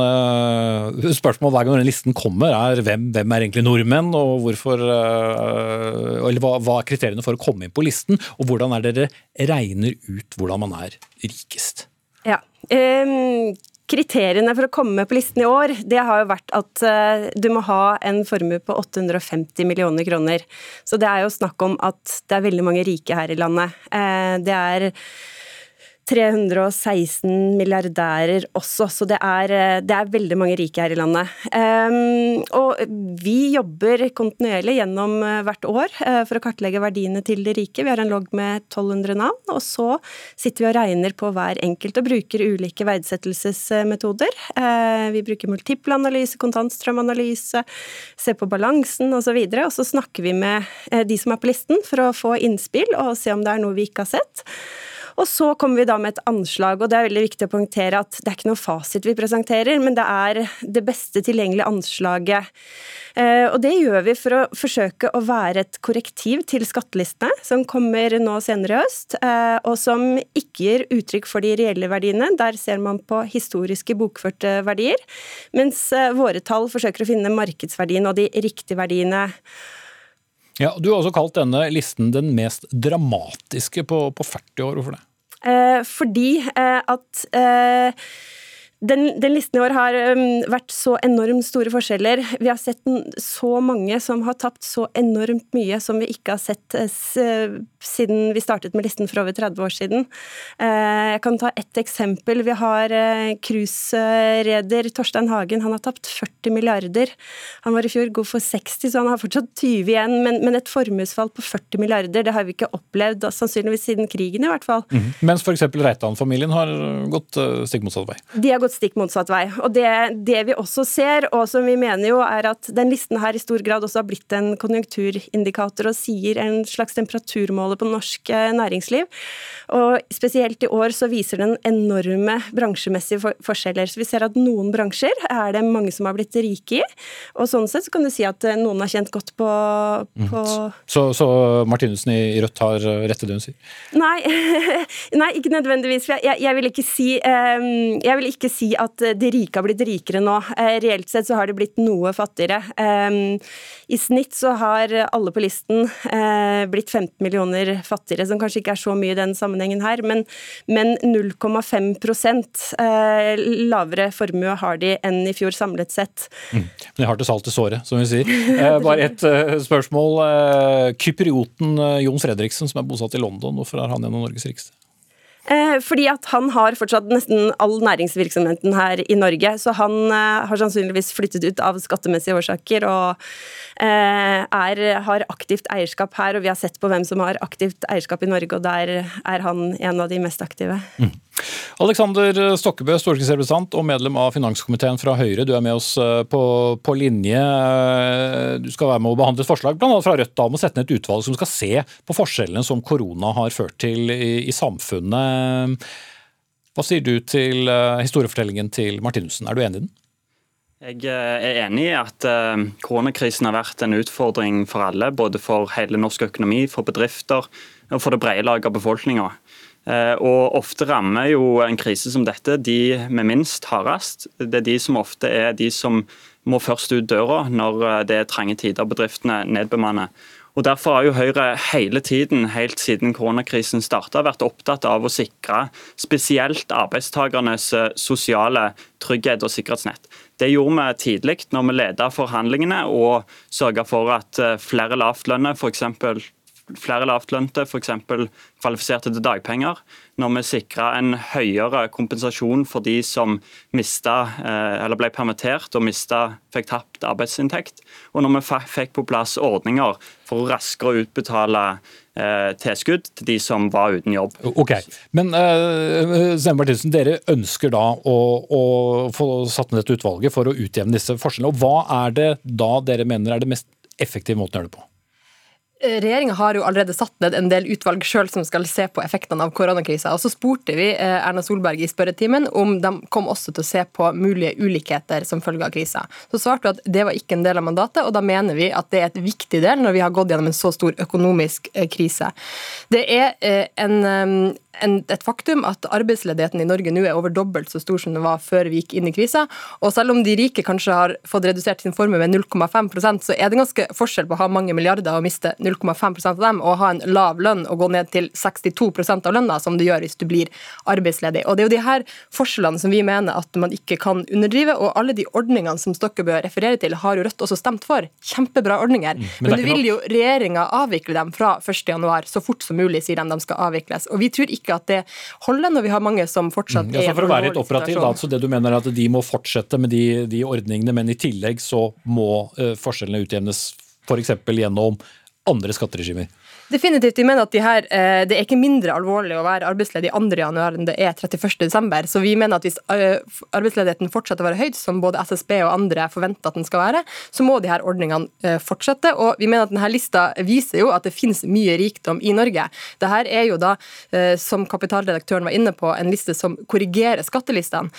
S2: spørsmål hver gang denne listen kommer, er hvem, hvem er egentlig nordmenn, og hvorfor Eller hva, hva, er kriteriene for å komme inn på listen, og hvordan er dere regner ut hvordan man er rikest?
S11: Ja, um Kriteriene for å komme på listen i år, det har jo vært at uh, du må ha en formue på 850 millioner kroner. Så det er jo snakk om at det er veldig mange rike her i landet. Uh, det er 316 milliardærer også, så det er, eh, det er, veldig mange rike her i landet. Um, og vi jobber kontinuerlig gjennom eh, hvert år uh, for å kartlegge verdiene til de rike. Vi har en logg med 1200 navn, og så sitter vi og regner på hver enkelt og bruker ulike verdsettelsesmetoder. Uh, vi bruker multiplanalyse, kontantstrømanalyse, ser på balansen osv. Og, så og så snakker vi med de som er på listen for å få innspill og se om det er noe vi ikke har sett. Og så kommer vi da med et anslag, og det er veldig viktig å poengtere at det er ikke noe fasit vi presenterer, men det er det beste tilgjengelige anslaget. Eh, og det gjør vi for å forsøke å være et korrektiv til skattelistene, som kommer nå senere i høst, eh, og som ikke gir uttrykk for de reelle verdiene. Der ser man på historiske bokførte verdier, mens eh, våre tall forsøker å finne markedsverdien og de riktige verdiene.
S2: Ja, Du har også kalt denne listen den mest dramatiske på, på 40 år. Hvorfor det?
S11: Eh, fordi eh, at eh, den, den, listen i år har um, vært så enormt store forskjeller. Vi har sett så mange som har tapt så enormt mye som vi ikke har sett uh, siden vi startet med listen for over 30 år siden. Uh, jeg kan ta ett eksempel. Vi har uh, Torstein Hagen. Han har tapt 40 milliarder. Han var i fjor god for 60, så han har fortsatt 20 igjen. Men, men et formuesfall på 40 milliarder, det har vi ikke opplevd, sannsynligvis siden krigen i hvert fall.
S2: Mm. Mens f.eks. Reitan-familien har gått stikk motsatt vei.
S11: De har gått stikk motsatt vei. Og det, det, vi også ser, og som vi mener jo, er at den listen her i stor grad også har blitt en konjunkturindikator og sier en slags temperaturmåler på norsk eh, næringsliv. Og spesielt i år så viser den enorme bransjemessige for forskjeller. Så vi ser at noen bransjer er det mange som har blitt rike i, og sånn sett så kan du si at eh, noen har kjent godt på,
S2: mm.
S11: på
S2: mm. Så, så Martinussen i Rødt har rett i det hun sier?
S11: Nei, nei ikke nødvendigvis. Jeg, jeg, vil ikke si, um, jeg vil ikke si at de rike har blitt rikere nå. Eh, reelt sett så har de blitt noe fattigere. I snitt så har alle på listen eh, blitt 15 millioner fattigere, som kanskje ikke er så mye i den sammenhengen her, men, men 0,5 eh, lavere formue har de enn i fjor samlet sett.
S2: Mm. Men de har til salt i såret, som vi sier. Bare ett spørsmål. Kyprioten Jon Fredriksen, som er bosatt i London, hvorfor er han en av Norges rikeste?
S11: Eh, fordi at han har fortsatt nesten all næringsvirksomheten her i Norge, så han eh, har sannsynligvis flyttet ut av skattemessige årsaker og eh, er, har aktivt eierskap her. Og vi har sett på hvem som har aktivt eierskap i Norge, og der er han en av de mest aktive.
S2: Mm. Alexander Stokkebø, stortingsrepresentant og medlem av finanskomiteen fra Høyre. Du er med oss på, på, linje. Du skal være med å behandle et forslag bl.a. fra Rødt om å sette ned et utvalg som skal se på forskjellene som korona har ført til i, i samfunnet. Hva sier du til eh, historiefortellingen til Martinussen, er du enig i den?
S12: Jeg eh, er enig i at eh, koronakrisen har vært en utfordring for alle. Både for hele norsk økonomi, for bedrifter og for det brede lag av befolkninga. Og Ofte rammer jo en krise som dette de med minst hardest. Det er de som ofte er de som må først ut døra når det er trange tider bedriftene nedbemanner. Og Derfor har jo Høyre hele tiden, helt siden koronakrisen starta, vært opptatt av å sikre spesielt arbeidstakernes eh, sosiale trygghet og sikkerhetsnett. Det gjorde vi tidlig når vi ledet forhandlingene og sørga for at eh, flere lavtlønne, f.eks flere lavtlønte f.eks. kvalifiserte til dagpenger. Når vi sikra en høyere kompensasjon for de som mista, eh, eller ble permittert og mista, fikk tapt arbeidsinntekt. Og når vi fikk på plass ordninger for å raskere utbetale eh, tilskudd til de som var uten jobb.
S2: Ok, Men uh, Martinsen, dere ønsker da å, å, få satt ned dette utvalget for å utjevne disse forskjellene. og Hva er det da dere mener er det mest effektive måten å gjøre det på?
S10: Eh, Regjeringa har jo allerede satt ned en del utvalg selv som skal se på effektene av koronakrisa. Og så spurte vi eh, Erna Solberg i spørretimen om de kom også til å se på mulige ulikheter som følge av krisa. Så svarte hun at det var ikke en del av mandatet, og da mener vi at det er et viktig del når vi har gått gjennom en så stor økonomisk eh, krise. Det er en en, et faktum at arbeidsledigheten i Norge nå er over dobbelt så stor som den var før vi gikk inn i krisa. Og selv om de rike kanskje har fått redusert sin formue med 0,5% så er det ganske forskjell på å ha mange milliarder og miste 0,5% av dem, og ha en lav lønn og gå ned til 62% av lønna, som du gjør hvis du blir arbeidsledig. Og Det er jo de her forskjellene som vi mener at man ikke kan underdrive, og alle de ordningene som Stokkebø refererer til, har jo Rødt også stemt for. Kjempebra ordninger. Mm, men, men du vil jo regjeringa avvikle dem fra 1.1, så fort som mulig, sier de de skal avvikles. Og vi tror ikke ikke at det holder når vi har mange som fortsatt mm,
S2: ja, For å være litt operativ, da, så det du mener er at de må fortsette med de, de ordningene, men i tillegg så må uh, forskjellene utjevnes f.eks. gjennom andre skatteregimer?
S10: Definitivt. Vi mener at de her, eh, Det er ikke mindre alvorlig å være arbeidsledig 2. januar enn det er 31. desember. Så vi mener at hvis eh, arbeidsledigheten fortsetter å være høyt, som både SSB og andre forventer at den skal være, så må de her ordningene eh, fortsette. Og vi mener at denne lista viser jo at det finnes mye rikdom i Norge. Dette er jo da, som kapitalredaktøren var inne på, en liste som korrigerer skattelistene.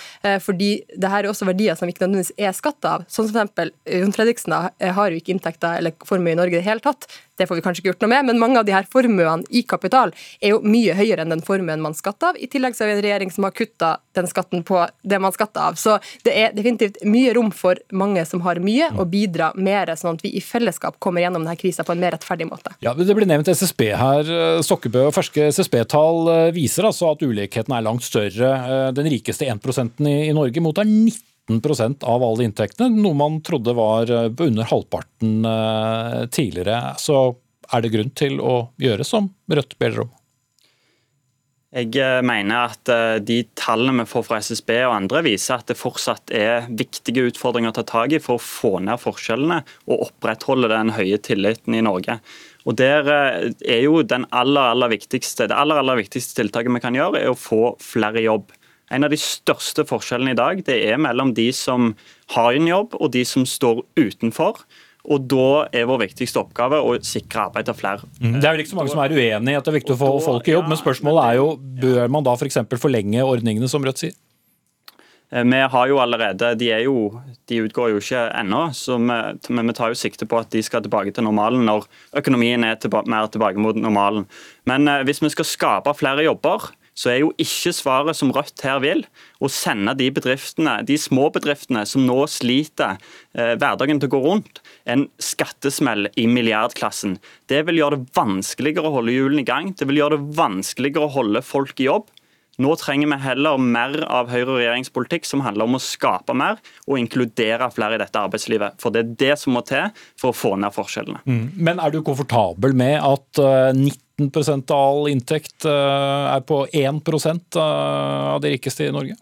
S10: Fordi det her er også verdier som ikke nødvendigvis er skatt av. Sånn som f.eks. Jon Fredriksen har jo ikke inntekter eller formue i Norge i det hele tatt. Det får vi kanskje ikke gjort noe med, men mange av de her formuene i kapital er jo mye høyere enn den formuen man skatter av. I tillegg så er vi en regjering som har kutta den skatten på det man skatter av. Så det er definitivt mye rom for mange som har mye, å bidra mer, sånn at vi i fellesskap kommer gjennom denne krisa på en mer rettferdig måte.
S2: Ja, Det blir nevnt SSB her. Stokkebø og ferske SSB-tall eh, viser altså at ulikheten er langt større. Eh, den rikeste 1% i Norge mottar 90% av alle inntektene, noe man trodde var eh, under halvparten tidligere. Så er det grunn til å gjøre som Rødt ber om?
S12: Jeg eh, mener at de tallene vi får fra SSB og andre viser at det fortsatt er viktige utfordringer å ta tak i for å få ned forskjellene og opprettholde den høye tilliten i Norge. Og der er jo aller, aller Det aller, aller viktigste tiltaket vi kan gjøre, er å få flere jobb. En av de største forskjellene i dag det er mellom de som har en jobb og de som står utenfor. Og Da er vår viktigste oppgave å sikre arbeid til flere.
S2: Mm. Det er vel ikke så mange som er uenig i at det er viktig å få folk i jobb, men spørsmålet er jo bør man da f.eks. For forlenge ordningene, som Rødt sier?
S12: Eh, vi har jo allerede, De, er jo, de utgår jo ikke ennå, men vi tar jo sikte på at de skal tilbake til normalen når økonomien er tilba mer tilbake mot normalen. Men eh, hvis vi skal skape flere jobber, så er jo ikke svaret som Rødt her vil, å sende de de små bedriftene som nå sliter eh, hverdagen til å gå rundt, en skattesmell i milliardklassen. Det vil gjøre det vanskeligere å holde hjulene i gang. Det vil gjøre det vanskeligere å holde folk i jobb. Nå trenger vi heller mer av Høyre og regjeringspolitikk som handler om å skape mer og inkludere flere i dette arbeidslivet. For det er det som må til for å få ned forskjellene.
S2: Mm. Men er du komfortabel med at 90 eh, 15 av all inntekt eh, er på 1 eh, av de rikeste i Norge?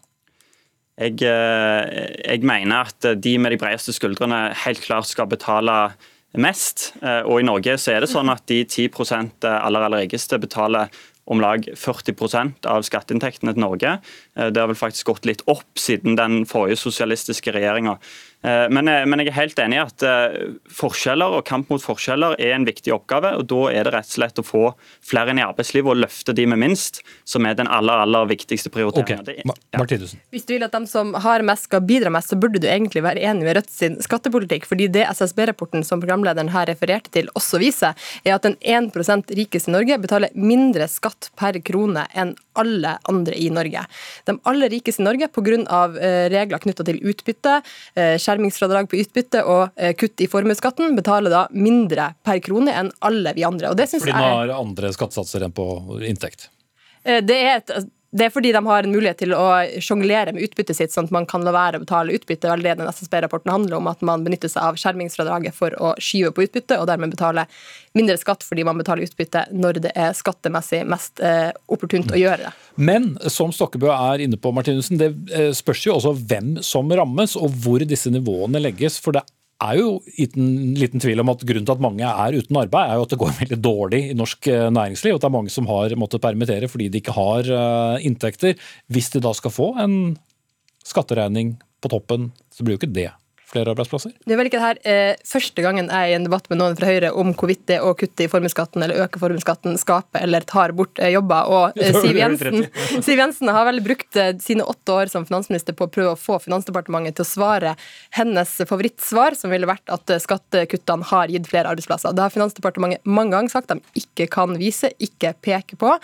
S12: Jeg, eh, jeg, mener at de med de bredeste skuldrene helt klart skal betale mest. Og i Norge så er det sånn at de 10 aller, aller rikeste betaler om lag 40% av skatteinntektene til Norge. Det har vel faktisk gått litt opp siden den forrige sosialistiske regjeringa. Eh, men, eh, men, jeg er helt enig i at eh, forskjeller og kamp mot forskjeller er en viktig oppgave. og Da er det rett og slett å få flere inn i arbeidslivet og løfte de med minst, som er den aller aller viktigste prioriteringen.
S2: Okay. Ja.
S10: Hvis du vil at de som har mest skal bidra mest, så burde du egentlig være enig med Rødt sin skattepolitikk. fordi det SSB-rapporten som programlederen her refererte til også viser, er at den 1% rikeste i Norge betaler mindre skatt per krone enn alle andre i Norge. De aller rikeste i Norge pga. regler knytta til utbytte, skjermingsfradrag på utbytte og eh, kutt i formuesskatten, betaler da mindre per krone enn alle vi andre. Og det
S2: Fordi den har andre skattesatser enn på inntekt?
S10: Eh, det er et det er fordi de har en mulighet til å sjonglere med utbyttet sitt, sånn at man kan la være å betale utbytte. Det den SSB-rapporten handler om, at man benytter seg av skjermingsfradraget for å skyve på utbytte, og dermed betale mindre skatt fordi man betaler utbytte når det er skattemessig mest eh, opportunt å gjøre det.
S2: Men som Stokkebø er inne på, Martinussen, det eh, spørs jo også hvem som rammes, og hvor disse nivåene legges. For det er jo uten liten tvil om at grunnen til at mange er uten arbeid, er jo at det går veldig dårlig i norsk eh, næringsliv. og At det er mange som har måttet permittere fordi de ikke har eh, inntekter. Hvis de da skal få en skatteregning på toppen, så blir jo ikke det flere arbeidsplasser?
S10: Det er vel ikke det her eh, første gangen jeg er i en debatt med noen fra Høyre om hvorvidt det å kutte i formuesskatten eller øke formuesskatten skaper eller tar bort eh, jobber. Og eh, Siv, Jensen, Siv Jensen har vel brukt eh, sine åtte år som finansminister på å prøve å få Finansdepartementet til å svare hennes favorittsvar, som ville vært at eh, skattekuttene har gitt flere arbeidsplasser. Det har Finansdepartementet mange ganger sagt de ikke kan vise, ikke peke på.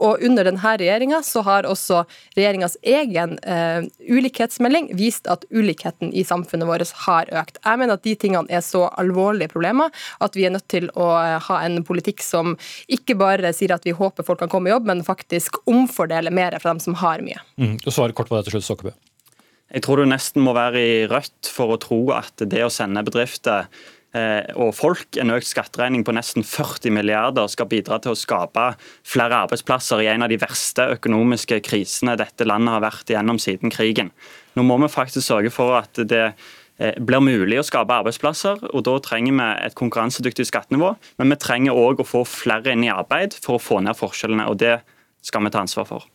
S10: Og under denne regjeringa så har også regjeringas egen eh, ulikhetsmelding vist at ulikheten i samfunnet vårt har økt. Jeg mener at de tingene er så alvorlige problemer at vi er nødt til å eh, ha en politikk som ikke bare sier at vi håper folk kan komme i jobb, men faktisk omfordeler mer fra dem som har mye.
S2: Mm. Du svarer kort på det til slutt, Sokkebø.
S12: Jeg tror du nesten må være i Rødt for å tro at det å sende bedrifter eh, og folk en økt skatteregning på nesten 40 milliarder skal bidra til å skape flere arbeidsplasser i en av de verste økonomiske krisene dette landet har vært igjennom siden krigen. Nå må vi faktisk sørge for at det blir mulig å skape arbeidsplasser. og Da trenger vi et konkurransedyktig skattenivå, men vi trenger òg å få flere inn i arbeid for å få ned forskjellene. og Det skal vi ta ansvar for.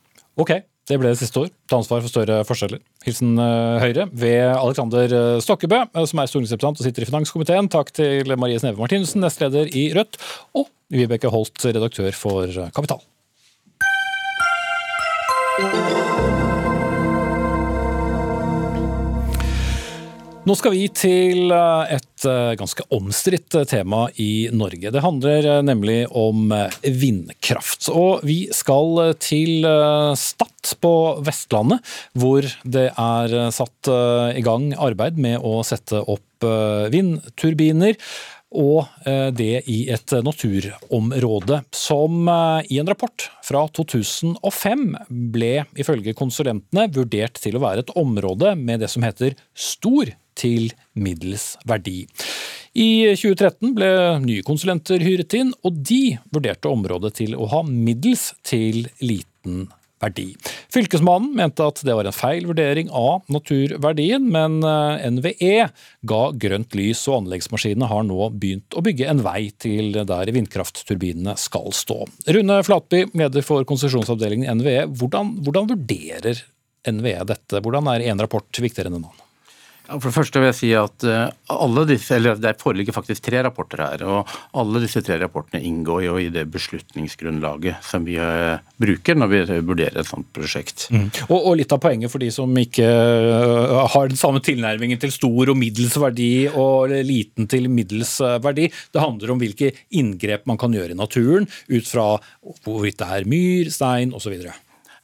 S2: Ok, det ble det siste år. Ta ansvar for større forskjeller. Hilsen Høyre ved Alexander Stokkebø, som er stortingsrepresentant og sitter i finanskomiteen. Takk til Marie Sneve Martinussen, nestleder i Rødt, og Vibeke Holt, redaktør for Kapital. Nå skal vi til eh, et eh, ganske omstridt eh, tema i Norge. Det handler nemlig om vindkraft. Og vi skal til Stad på Vestlandet, hvor det er satt i gang arbeid med å sette opp vindturbiner og det i et naturområde som i en rapport fra 2005 ble ifølge konsulentene vurdert til å være et område med det som heter stor til middels verdi. I 2013 ble nye konsulenter hyret inn, og de vurderte området til å ha middels til liten verdi. Fylkesmannen mente at det var en feil vurdering av naturverdien, men eh, NVE ga grønt lys, og anleggsmaskinene har nå begynt å bygge en vei til der vindkraftturbinene skal stå. Rune Flatby, leder for konsesjonsavdelingen i NVE, hvordan, hvordan vurderer NVE dette? Hvordan er én rapport viktigere enn en annen?
S13: For det første vil jeg si at eh, alle disse, eller Det foreligger faktisk tre rapporter her. og Alle disse tre rapportene inngår jo i det beslutningsgrunnlaget som vi eh, bruker når vi vurderer et sånt prosjekt.
S2: Mm. Og, og, Litt av poenget for de som ikke eh, har den samme tilnærmingen til stor og middels verdi og liten til middels verdi, det handler om hvilke inngrep man kan gjøre i naturen ut fra hvorvidt det er myr, stein osv.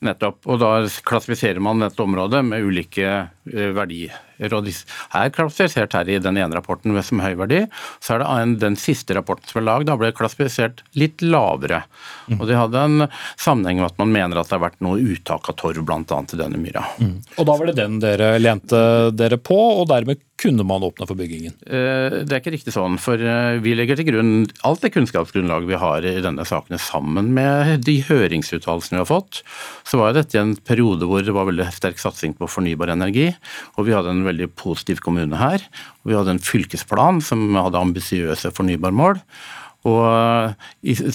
S13: Nettopp. Og da klassifiserer man dette området med ulike verdier er klassifisert her i den ene rapporten som høy verdi. Så er det den siste rapporten som er lagd, da ble klassifisert litt lavere. Mm. Og Det hadde en sammenheng med at man mener at det har vært noe uttak av torv bl.a. i denne myra. Mm.
S2: Og Da var det den dere lente dere på, og dermed kunne man åpne for byggingen?
S13: Eh, det er ikke riktig sånn, for eh, vi legger til grunn alt det kunnskapsgrunnlaget vi har i denne saken sammen med de høringsuttalelsene vi har fått. Så var dette en periode hvor det var veldig sterk satsing på fornybar energi, og vi hadde en veldig positiv kommune her. Vi hadde en fylkesplan som hadde ambisiøse fornybarmål. Og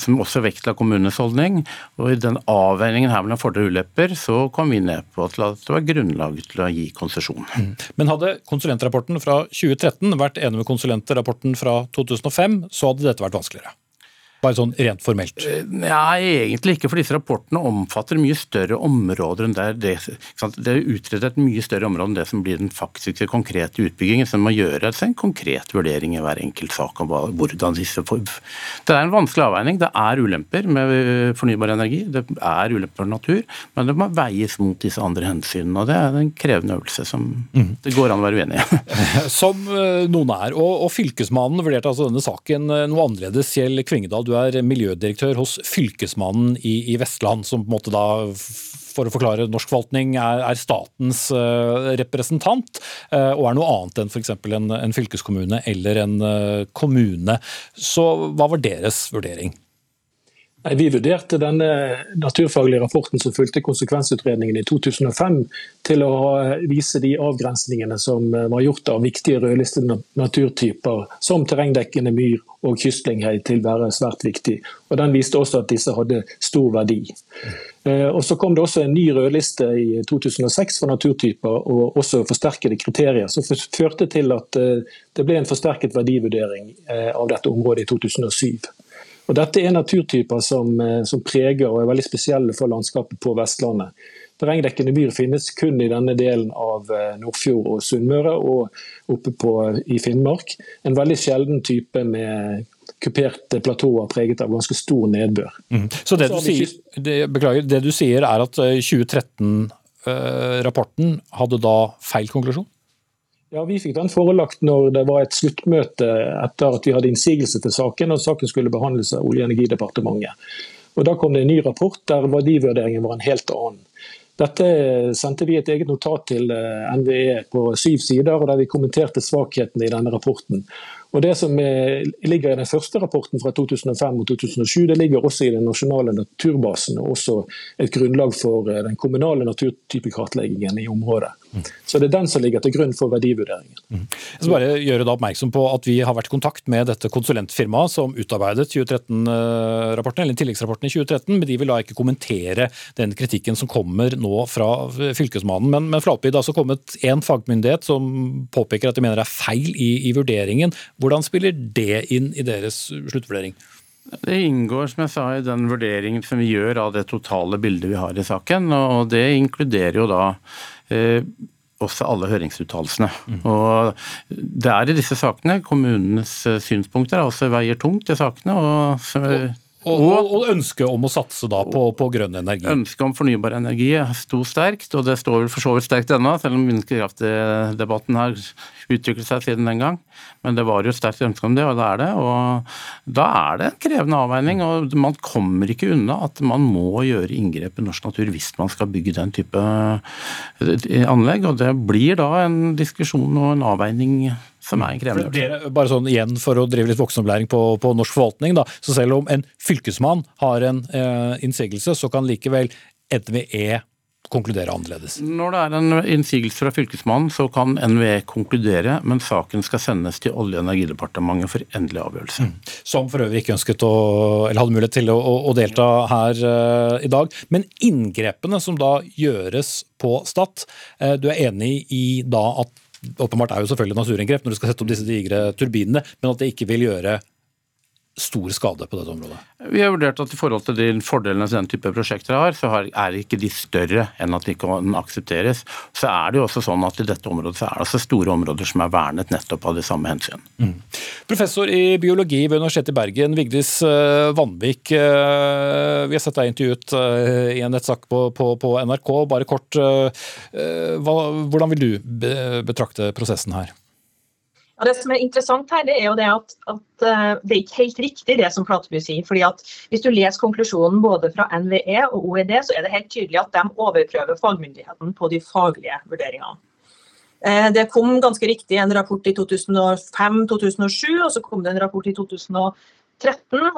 S13: som også vektla kommunenes holdning. Og i den avveiningen her mellom fordeler og ulepper, så kom vi ned på at det var grunnlag til å gi konsesjon. Mm.
S2: Men hadde konsulentrapporten fra 2013 vært enig med konsulentrapporten fra 2005, så hadde dette vært vanskeligere? Bare sånn rent formelt?
S13: Eh, nei, egentlig ikke. For disse rapportene omfatter mye større områder enn der det, det er utredet et mye større område enn det som blir den faktiske, konkrete utbyggingen. Så det må gjøres en konkret vurdering i hver enkelt sak om hvordan disse får Det er en vanskelig avveining. Det er ulemper med fornybar energi. Det er ulemper for natur. Men det må veies mot disse andre hensynene. Og det er en krevende øvelse som mm. det går an å være uenig i.
S2: som eh, noen er. Og, og Fylkesmannen vurderte altså denne saken eh, noe annerledes. Kjell Kvingedal, du er miljødirektør hos Fylkesmannen i, i Vestland, som på en måte da for å forklare norsk forvaltning, er, er statens uh, representant, uh, og er noe annet enn f.eks. En, en fylkeskommune eller en uh, kommune. Så hva var deres vurdering?
S14: Vi vurderte denne naturfaglige rapporten som fulgte konsekvensutredningen i 2005, til å vise de avgrensningene som var gjort av viktige rødlistede naturtyper, som terrengdekkende myr og kystlynghei, til å være svært viktig. Og Den viste også at disse hadde stor verdi. Eh, og Så kom det også en ny rødliste i 2006 for naturtyper, og også forsterkede kriterier, som førte til at eh, det ble en forsterket verdivurdering eh, av dette området i 2007. Og Dette er naturtyper som, eh, som, preger og er veldig spesielle for landskapet på Vestlandet. Terrengdekkende myr finnes kun i denne delen av eh, Nordfjord og Sunnmøre og oppe på, i Finnmark. En veldig sjelden type med kuperte platåer preget av ganske stor nedbør.
S2: Mm. Så det du, sier, det, beklager, det du sier er at 2013-rapporten eh, hadde da feil konklusjon?
S14: Ja, Vi fikk den forelagt når det var et sluttmøte etter at vi hadde innsigelse til saken, og saken skulle behandles av Olje- og energidepartementet. Og Da kom det en ny rapport der verdivurderingen var en helt annen. Dette sendte vi et eget notat til eh, NVE på syv sider, og der vi kommenterte svakhetene i denne rapporten. Og Det som ligger i den første rapporten fra 2005 og 2007, det ligger også i den nasjonale naturbasen og også et grunnlag for eh, den kommunale naturtypekartleggingen i området. Så Det er den som ligger til grunn for verdivurderingen.
S2: Mm. Jeg skal bare gjøre da oppmerksom på at Vi har vært i kontakt med dette konsulentfirmaet som utarbeidet 2013-rapporten, eller tilleggsrapporten i 2013, men de vil da ikke kommentere den kritikken som kommer nå fra Fylkesmannen. Men, men Flatby, det har altså kommet én fagmyndighet som påpeker at de mener det er feil i, i vurderingen. Hvordan spiller det inn i deres sluttvurdering?
S13: Det inngår som jeg sa, i den vurderingen som vi gjør av det totale bildet vi har i saken. og Det inkluderer jo da også alle høringsuttalelsene. Mm. Og Det er i disse sakene kommunenes eh, synspunkter også veier tungt i sakene. og
S2: og, og, og ønsket om å satse da på, på, grønn energi?
S13: Ønsket om fornybar energi sto sterkt, og det står vel for så vidt sterkt ennå, selv om vindkraftdebatten har utviklet seg siden den gang. Men det var jo et sterkt ønske om det, og det er det. Og da er det en krevende avveining, og man kommer ikke unna at man må gjøre inngrep i norsk natur hvis man skal bygge den type anlegg. Og det blir da en diskusjon og en avveining som er en krevende
S2: øvelse. Bare sånn igjen for å drive litt voksenopplæring på, på, norsk forvaltning. Da. Så selv om en fylkesmann har en eh, innsigelse, så kan likevel NVE konkludere annerledes?
S13: Når det er en innsigelse fra Fylkesmannen, så kan NVE konkludere, men saken skal sendes til Olje- og energidepartementet for endelig avgjørelse. Mm.
S2: Som for øvrig ikke ønsket å, eller hadde mulighet til å, å delta her uh, i dag. Men inngrepene som da gjøres på Stad, uh, du er enig i da at åpenbart er jo selvfølgelig naturinngrep når du skal sette opp disse digre turbinene, men at det ikke vil gjøre stor skade på dette området?
S13: Vi har vurdert at i forhold til de fordelene som den type prosjekter har, så er ikke de større enn at de kan aksepteres. Så er det jo også sånn at i dette området så er det altså store områder som er vernet nettopp av de samme hensyn. Mm.
S2: Professor i biologi ved Universitetet i Bergen, Vigdis eh, Vanvik. Eh, vi har sett deg intervjuet eh, i en nettsak på, på, på NRK. Bare kort, hvordan vil du betrakte prosessen her?
S15: Ja, det som er interessant her, det er jo det at, at uh, det er ikke helt riktig det som Flateby sier. fordi at Hvis du leser konklusjonen både fra NVE og OED, så er det helt tydelig at de overprøver fagmyndigheten på de faglige vurderingene. Uh, det kom ganske riktig en rapport i 2005-2007, og så kom det en rapport i 2013.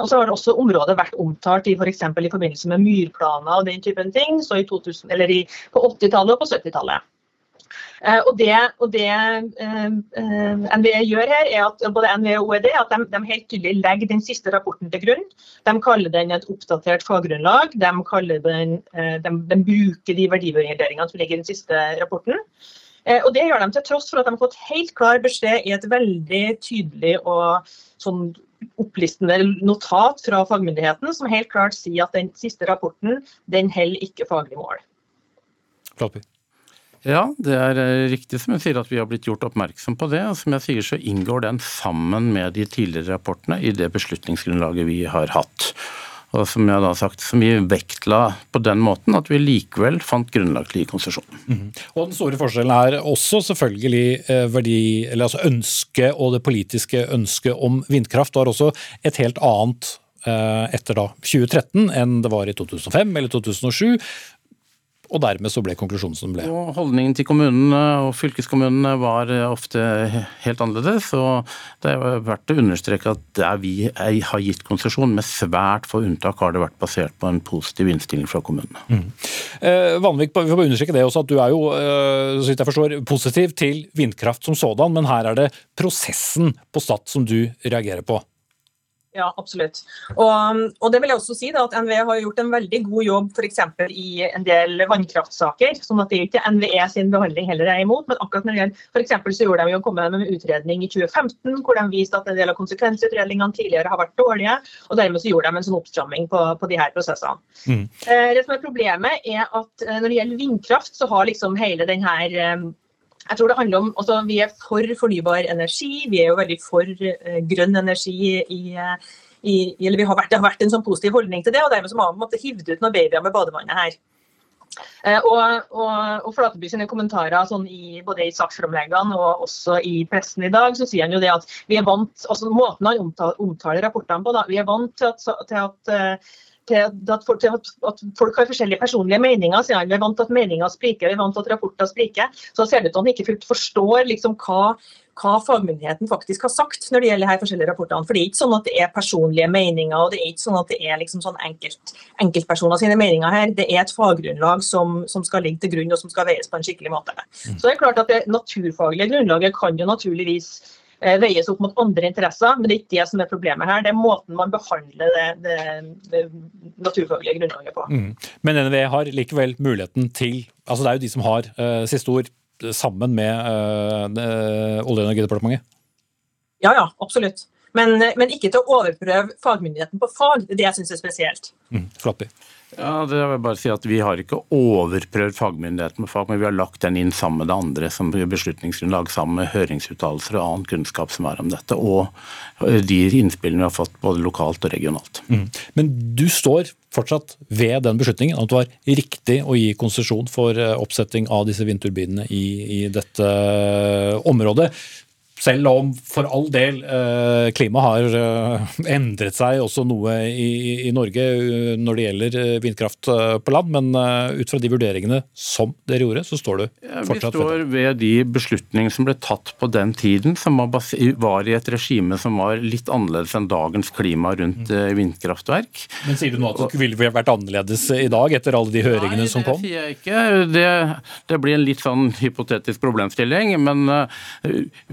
S15: Og så har det også området vært omtalt i, for i forbindelse med myrplaner og den typen ting, så i 2000, eller i, på 80-tallet og på 70-tallet. Eh, og det, og det eh, eh, NVE gjør her, er at både NVE og OED at de, de, helt tydelig legger den siste rapporten til grunn. De kaller den et oppdatert faggrunnlag. De, den, de, de bruker de verdivurderingene som ligger i den siste rapporten. Og Det gjør de til tross for at de har fått helt klar beskjed i et veldig tydelig og sånn opplistende notat fra fagmyndigheten som helt klart sier at den siste rapporten den holder ikke faglig mål.
S2: Klapper.
S13: Ja, det er eh, riktig som jeg sier at vi har blitt gjort oppmerksom på det. og Som jeg sier så inngår den sammen med de tidligere rapportene i det beslutningsgrunnlaget vi har hatt. Og som jeg da har sagt, som vi vektla på den måten at vi likevel fant grunnlag til å gi konsesjon. Mm.
S2: Og Den store forskjellen er også selvfølgelig eh, verdi, eller altså ønsket og det politiske ønsket om vindkraft var også et helt annet eh, etter da 2013 enn det var i 2005 eller 2007 og dermed så ble konklusjonen som ble.
S13: Og Holdningen til kommunene og fylkeskommunene var ofte helt annerledes. og Det er verdt å understreke at der vi har gitt konsesjon, med svært få unntak, har det vært basert på en positiv innstilling fra kommunene. Mm.
S2: Eh, Vanvik, vi får bare understreke det også, at du er jo eh, så vidt jeg forstår, positiv til vindkraft som sådan, men her er det prosessen på Stad som du reagerer på?
S15: Ja, absolutt. Og, og, det vil jeg også si da, at NVE har gjort en veldig god jobb f.eks. i en del vannkraftsaker. sånn at det er ikke NVE sin behandling heller er imot, men akkurat når det gjelder f.eks. så gjorde de jo komme med en utredning i 2015 hvor de viste at en del av konsekvensutredningene tidligere har vært dårlige, og dermed så gjorde de en sånn oppstramming på, på de her prosessene. Mm. Eh, det som er Problemet er at eh, når det gjelder vindkraft, så har liksom hele den her eh, jeg tror det handler om, altså Vi er for fornybar energi. Vi er jo veldig for uh, grønn energi. i, i, eller har vært, Det har vært en sånn positiv holdning til det, og dermed så må man hivd ut noen babyer med badevannet her. Eh, og, og, og Flateby sine kommentarer sånn i, både i saksframleggene og også i pressen i dag, så sier han jo det at vi er vant, altså måten han omtaler, omtaler rapportene på, da, vi er vant til at, til at uh, til at, folk, til at folk har forskjellige personlige meninger. Siden vi er vant til at meninger spriker, vi er vant til at rapporter spriker. Så ser det ut til at han ikke fullt forstår liksom hva, hva fagmyndigheten faktisk har sagt når det gjelder her forskjellige rapportene. For det er ikke sånn at det er personlige meninger, og det er ikke sånn at det er liksom sånn enkelt, enkeltpersoner sine meninger her. Det er et faggrunnlag som, som, skal ligge til grunn og som skal veies på en skikkelig måte. Så det er klart at det naturfaglige grunnlaget kan jo naturligvis veies opp mot andre interesser, men det er ikke det som er problemet her. Det er måten man behandler det, det, det naturfaglige grunnlaget på.
S2: Mm. Men NVE har likevel muligheten til altså Det er jo de som har uh, siste ord sammen med uh, Olje- og energidepartementet?
S15: Ja, ja, absolutt. Men, men, ikke til å overprøve fagmyndigheten på fag. Det er det jeg syns er spesielt.
S2: Mm. Floppy.
S13: Ja, det vil jeg bare si at Vi har ikke overprøvd fagmyndigheten med fag, men vi har lagt den inn sammen med det andre som beslutningsgrunnlag, sammen med høringsuttalelser og annen kunnskap som er om dette, og de innspillene vi har fått både lokalt og regionalt.
S2: Mm. Men du står fortsatt ved den beslutningen, at det var riktig å gi konsesjon for eh, oppsetting av disse vindturbinene i, i dette området. Selv om for all del eh, klimaet har eh, endret seg også noe i, i Norge eh, når det gjelder vindkraft på land, men ut fra de vurderingene som dere gjorde, så står du fortsatt?
S13: Vi står ved de beslutningene som ble tatt på den tiden, som var i et regime som var litt annerledes enn dagens klima rundt vindkraftverk.
S2: Men sier du nå at det ville vært annerledes i dag, etter alle de høringene
S13: Nei,
S2: som kom?
S13: Nei, det sier jeg ikke. Det, det blir en litt sånn hypotetisk problemstilling, men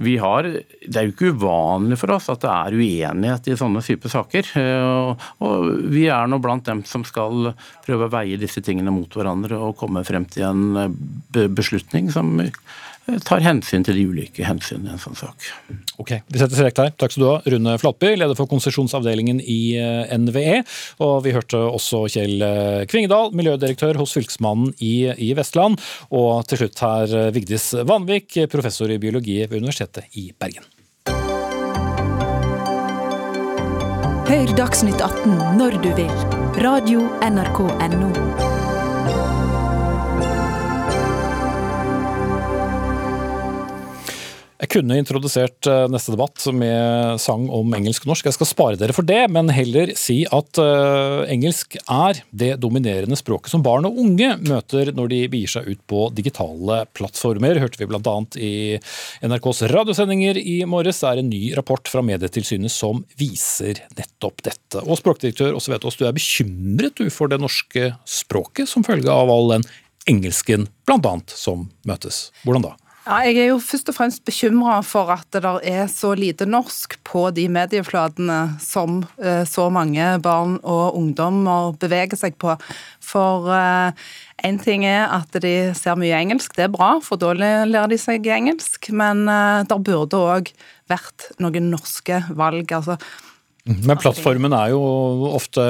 S13: vi har har, Det er jo ikke uvanlig for oss at det er uenighet i sånne type saker. Eh, og vi er nå blant dem som skal prøve å veie disse tingene mot hverandre og komme frem til en eh, beslutning som tar hensyn til de ulike hensynene i en sånn sak.
S2: Ok, Vi setter strek der. Takk skal du ha, Rune Flatby, leder for konsesjonsavdelingen i eh, NVE. Og vi hørte også Kjell eh, Kvingedal, miljødirektør hos Fylkesmannen i, i Vestland. Og til slutt her eh, Vigdis Vanvik, professor i biologi ved Universitetet i Bergen.
S1: Hør Dagsnytt 18 når du vil. Radio NRK Radio.nrk.no.
S2: Jeg kunne introdusert eh, neste debatt med sang om engelsk og norsk. Jeg skal spare dere for det, men heller si at uh, engelsk er det dominerende språket som barn og unge møter når de begir seg ut på digitale plattformer. Hørte vi bl.a. i NRKs radiosendinger i morges. Det er en ny rapport fra Medietilsynet som viser nettopp dette. Og språkdirektør Åse Vetås, du er bekymret du for det norske språket som følge av all den engelsken bl.a. som møtes. Hvordan da?
S16: Ja, jeg er jo først og fremst bekymra for at det er så lite norsk på de medieflatene som eh, så mange barn og ungdommer beveger seg på. For én eh, ting er at de ser mye engelsk, det er bra, for da lærer de seg engelsk. Men eh, det burde òg vært noen norske valg. altså
S2: men plattformen er jo ofte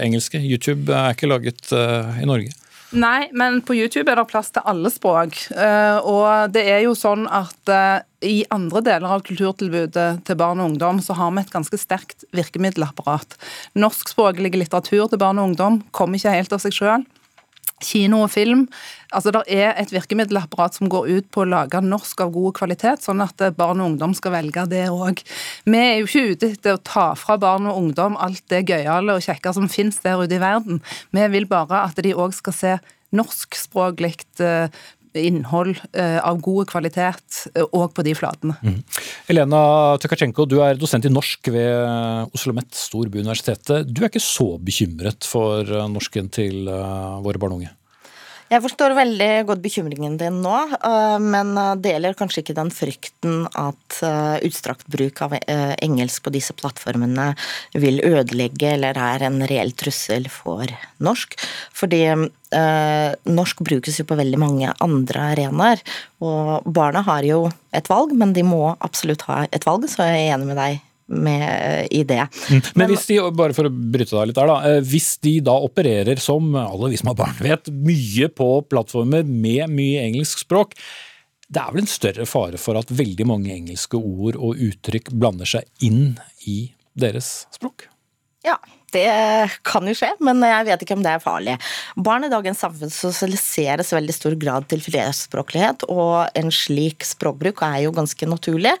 S2: engelske. YouTube er ikke laget i Norge.
S16: Nei, men på YouTube er det plass til alle språk. Eh, og det er jo sånn at eh, i andre deler av kulturtilbudet til barn og ungdom så har vi et ganske sterkt virkemiddelapparat. Norskspråklig litteratur til barn og ungdom kommer ikke helt av seg sjøl kino og film. Altså, Det er et virkemiddelapparat som går ut på å lage norsk av god kvalitet, sånn at barn og ungdom skal velge det òg. Vi er jo ikke ute etter å ta fra barn og ungdom alt det gøyale og kjekke som finnes der ute i verden. Vi vil bare at de òg skal se norskspråklig eh, innhold eh, av god kvalitet eh, på de flatene. Mm.
S2: Elena Tukasjenko, du er dosent i norsk ved Oslo OsloMet Storbyuniversitetet. Du er ikke så bekymret for eh, norsken til våre barn og unge?
S17: Jeg forstår veldig godt bekymringen din nå, eh, men eh, deler kanskje ikke den frykten at eh, utstrakt bruk av engelsk på disse plattformene vil ødelegge eller er en reell trussel for norsk. Fordi norsk brukes jo på veldig mange andre arenaer. Og barna har jo et valg, men de må absolutt ha et valg, så jeg er enig med deg med, i det.
S2: Men, Men hvis de, bare for å bryte deg litt der da, eh, hvis de da opererer som alle vi som har barn vet, mye på plattformer med mye engelsk språk, det er vel en større fare for at veldig mange engelske ord og uttrykk blander seg inn i deres språk?
S17: Ja, det kan jo skje, men jeg vet ikke om det er farlig. Barn i dagens samfunn sosialiseres i veldig stor grad til flerspråklighet, og en slik språkbruk er jo ganske naturlig.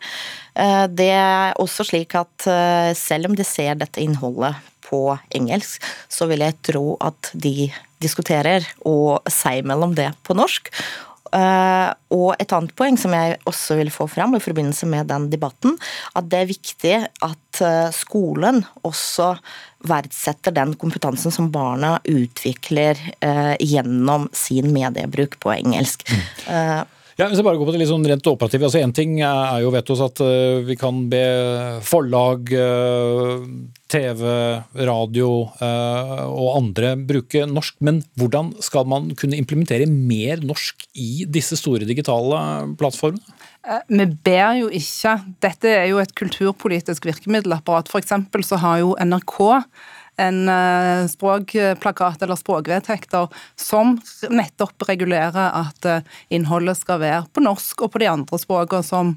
S17: Eh, det er også slik at eh, selv om de ser dette innholdet på engelsk, så vil jeg tro at de diskuterer og sier mellom det på norsk. Uh, og et annet poeng som jeg også vil få fram i forbindelse med den debatten, at det er viktig at uh, skolen også verdsetter den kompetansen som barna utvikler uh, gjennom sin mediebruk på engelsk. Mm.
S2: Ja, hvis jeg bare går på det litt sånn rent operativt. altså Én ting er jo vet oss at uh, vi kan be forlag, uh, TV, radio uh, og andre bruke norsk. Men hvordan skal man kunne implementere mer norsk i disse store digitale plattformene?
S16: Vi ber jo ikke. Dette er jo et kulturpolitisk virkemiddelapparat. For så har jo NRK en eh, språkplakat eller språkvedtekter som nettopp regulerer at eh, innholdet skal være på norsk og på de andre språkene som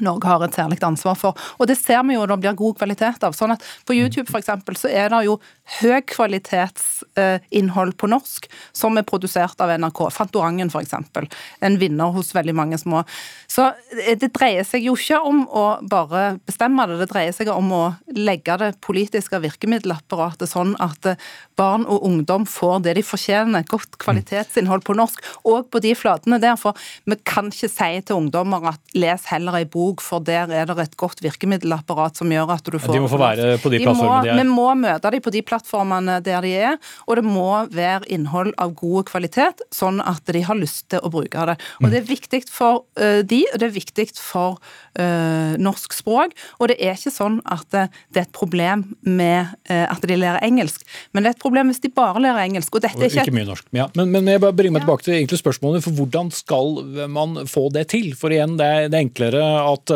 S16: Norge har et særlig ansvar for. Og det ser vi jo det blir god kvalitet av. sånn at På YouTube for eksempel, så er det jo høykvalitetsinnhold på norsk som er produsert av NRK. Fantorangen f.eks. En vinner hos veldig mange små. Så det dreier seg jo ikke om å bare bestemme det, det dreier seg om å legge det politiske virkemiddelapparatet sånn at barn og ungdom får det de fortjener. Godt kvalitetsinnhold på norsk, og på de flatene der. For vi kan ikke si til ungdommer at les heller ei bok, for der er det et godt virkemiddelapparat som gjør at du får
S2: De må få være på de plattformene de
S16: er. Vi må møte dem på de plattformene der de er, og det må være innhold av god kvalitet, sånn at de har lyst til å bruke det. Og Det er viktig for uh, de, og det er viktig for uh, norsk språk. Og det er ikke sånn at det, det er et problem med uh, at de lærer engelsk, men det er et problem hvis de bare lærer engelsk.
S2: Og dette er ikke, ikke mye norsk. Ja, men, men jeg bare bringer meg tilbake til egentlig spørsmålet, for hvordan skal man få det til? For igjen, det er, det er enklere at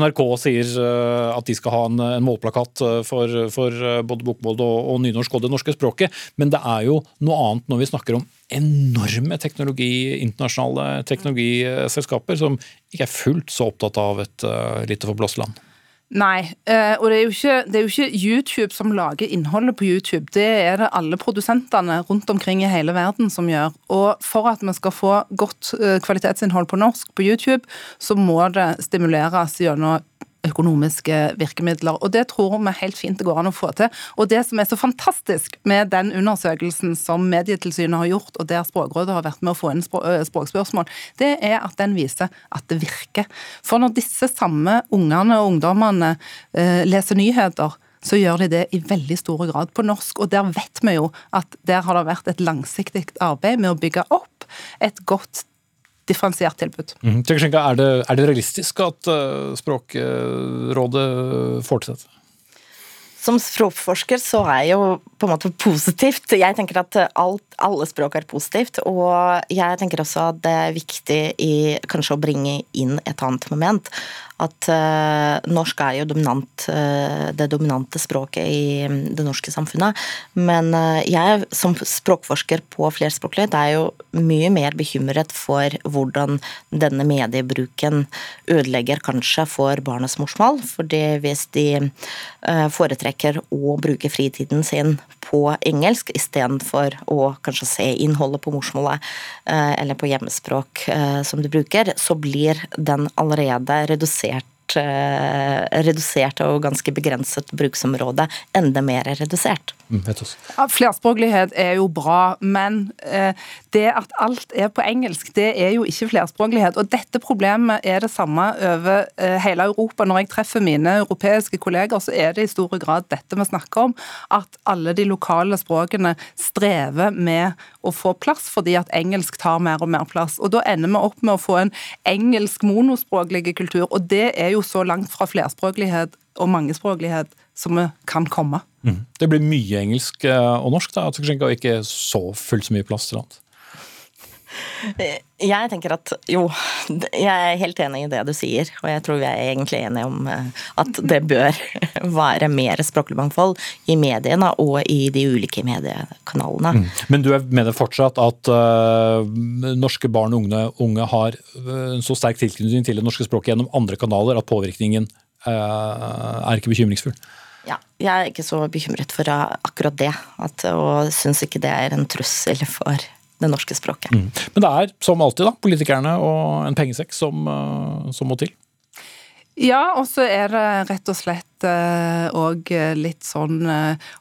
S2: NRK sier at de skal ha en, en målplakat for, for både bokmål og, og nynorsk og det norske språket, men det er jo noe annet når vi snakker om enorme teknologi, internasjonale teknologiselskaper som ikke er fullt så opptatt av et uh, lite forblåst land.
S16: Nei, uh, og det er, ikke, det er, jo ikke, YouTube som lager innholdet på YouTube. Det er det alle produsentene rundt omkring i hele verden som gjør. Og for at vi skal få godt uh, kvalitetsinnhold på norsk på YouTube, så må det stimuleres gjennom økonomiske virkemidler. Og det tror vi helt fint det går an å få til. Og det som er så fantastisk med den undersøkelsen som Medietilsynet har gjort, og der Språkrådet har vært med å få inn språkspørsmål, det er at den viser at det virker. For når disse samme ungene og ungdommene eh, leser nyheter, så gjør de det i veldig stor grad på norsk. Og der vet vi jo at der har det vært et langsiktig arbeid med å bygge opp et godt differensiert tilbud.
S2: Mm. Er, det, er, det, realistisk at uh, Språkrådet fortsetter?
S17: Som språkforsker så er jeg jo på en måte positivt. Jeg tenker at alt, alle språk er positivt. Og jeg tenker også at det er viktig i kanskje å bringe inn et annet moment at uh, norsk er jo dominant, uh, det dominante språket i mm, det norske samfunnet. Men uh, jeg som språkforsker på flerspråklighet er jo mye mer bekymret for hvordan denne mediebruken ødelegger kanskje for barnets morsmål. fordi hvis de foretrekker å bruke fritiden sin på engelsk istedenfor å kanskje se innholdet på morsmålet eller på hjemmespråk som du bruker, så blir den allerede redusert redusert, eh, redusert og ganske begrenset bruksområde enda mer redusert.
S2: Mm,
S16: ja, flerspråklighet er jo bra, men eh, det at alt er på engelsk, det er jo ikke flerspråklighet. Og dette problemet er det samme over eh, hele Europa. Når jeg treffer mine europeiske kolleger, så er det i stor grad dette vi snakker om. At alle de lokale språkene strever med å få plass, fordi at engelsk tar mer og mer plass. Og da ender vi opp med å få en engelsk monospråklig kultur, og det er jo så langt fra flerspråklighet og mangespråklighet som vi kan komme.
S2: Mm. Det blir mye engelsk eh, og norsk, da, og ikke så fullt så mye plass til annet?
S17: Jeg tenker at jo, jeg er helt enig i det du sier, og jeg tror vi er egentlig enige om eh, at det bør være mer språklig mangfold i mediene og i de ulike mediekanalene. Mm.
S2: Men du mener fortsatt at uh, norske barn og unge, unge har en så sterk tilknytning til det norske språket gjennom andre kanaler at påvirkningen uh, er ikke bekymringsfull?
S17: Ja, jeg er ikke så bekymret for akkurat det, at, og syns ikke det er en trussel for det norske språket. Mm.
S2: Men det er som alltid da, politikerne og en pengesekk som, eh, som må til?
S16: Ja, og så er det rett og slett òg litt sånn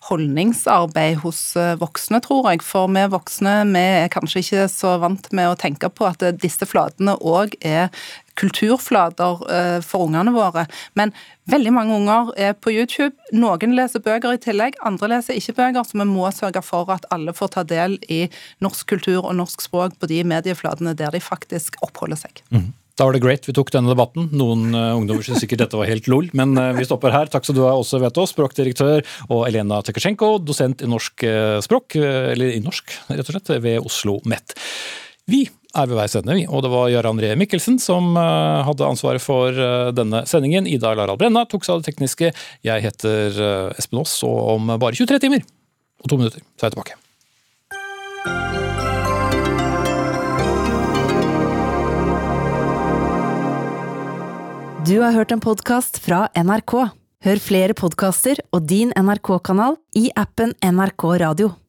S16: holdningsarbeid hos voksne, tror jeg. For vi voksne vi er kanskje ikke så vant med å tenke på at disse flatene òg er kulturflater for ungene våre. Men veldig mange unger er på YouTube. Noen leser bøker i tillegg, andre leser ikke bøker. Så vi må sørge for at alle får ta del i norsk kultur og norsk språk på de medieflatene der de faktisk oppholder seg.
S2: Mm. Da var det great vi tok denne debatten. Noen uh, ungdommer syns sikkert dette var helt lol, men uh, vi stopper her. Takk skal du ha også, vet oss, språkdirektør, og Elena Tekasjenko, dosent i norsk språk, eller i norsk, rett og slett, ved Oslo MET. Vi er ved veis ende, vi. Og det var Jarand Ree Mikkelsen som hadde ansvaret for denne sendingen. Ida Larald Brenna tok seg av det tekniske. Jeg heter Espen Aas, og om bare 23 timer og to minutter så er jeg tilbake.
S18: Du har hørt en podkast fra NRK. Hør flere podkaster og din NRK-kanal i appen NRK Radio.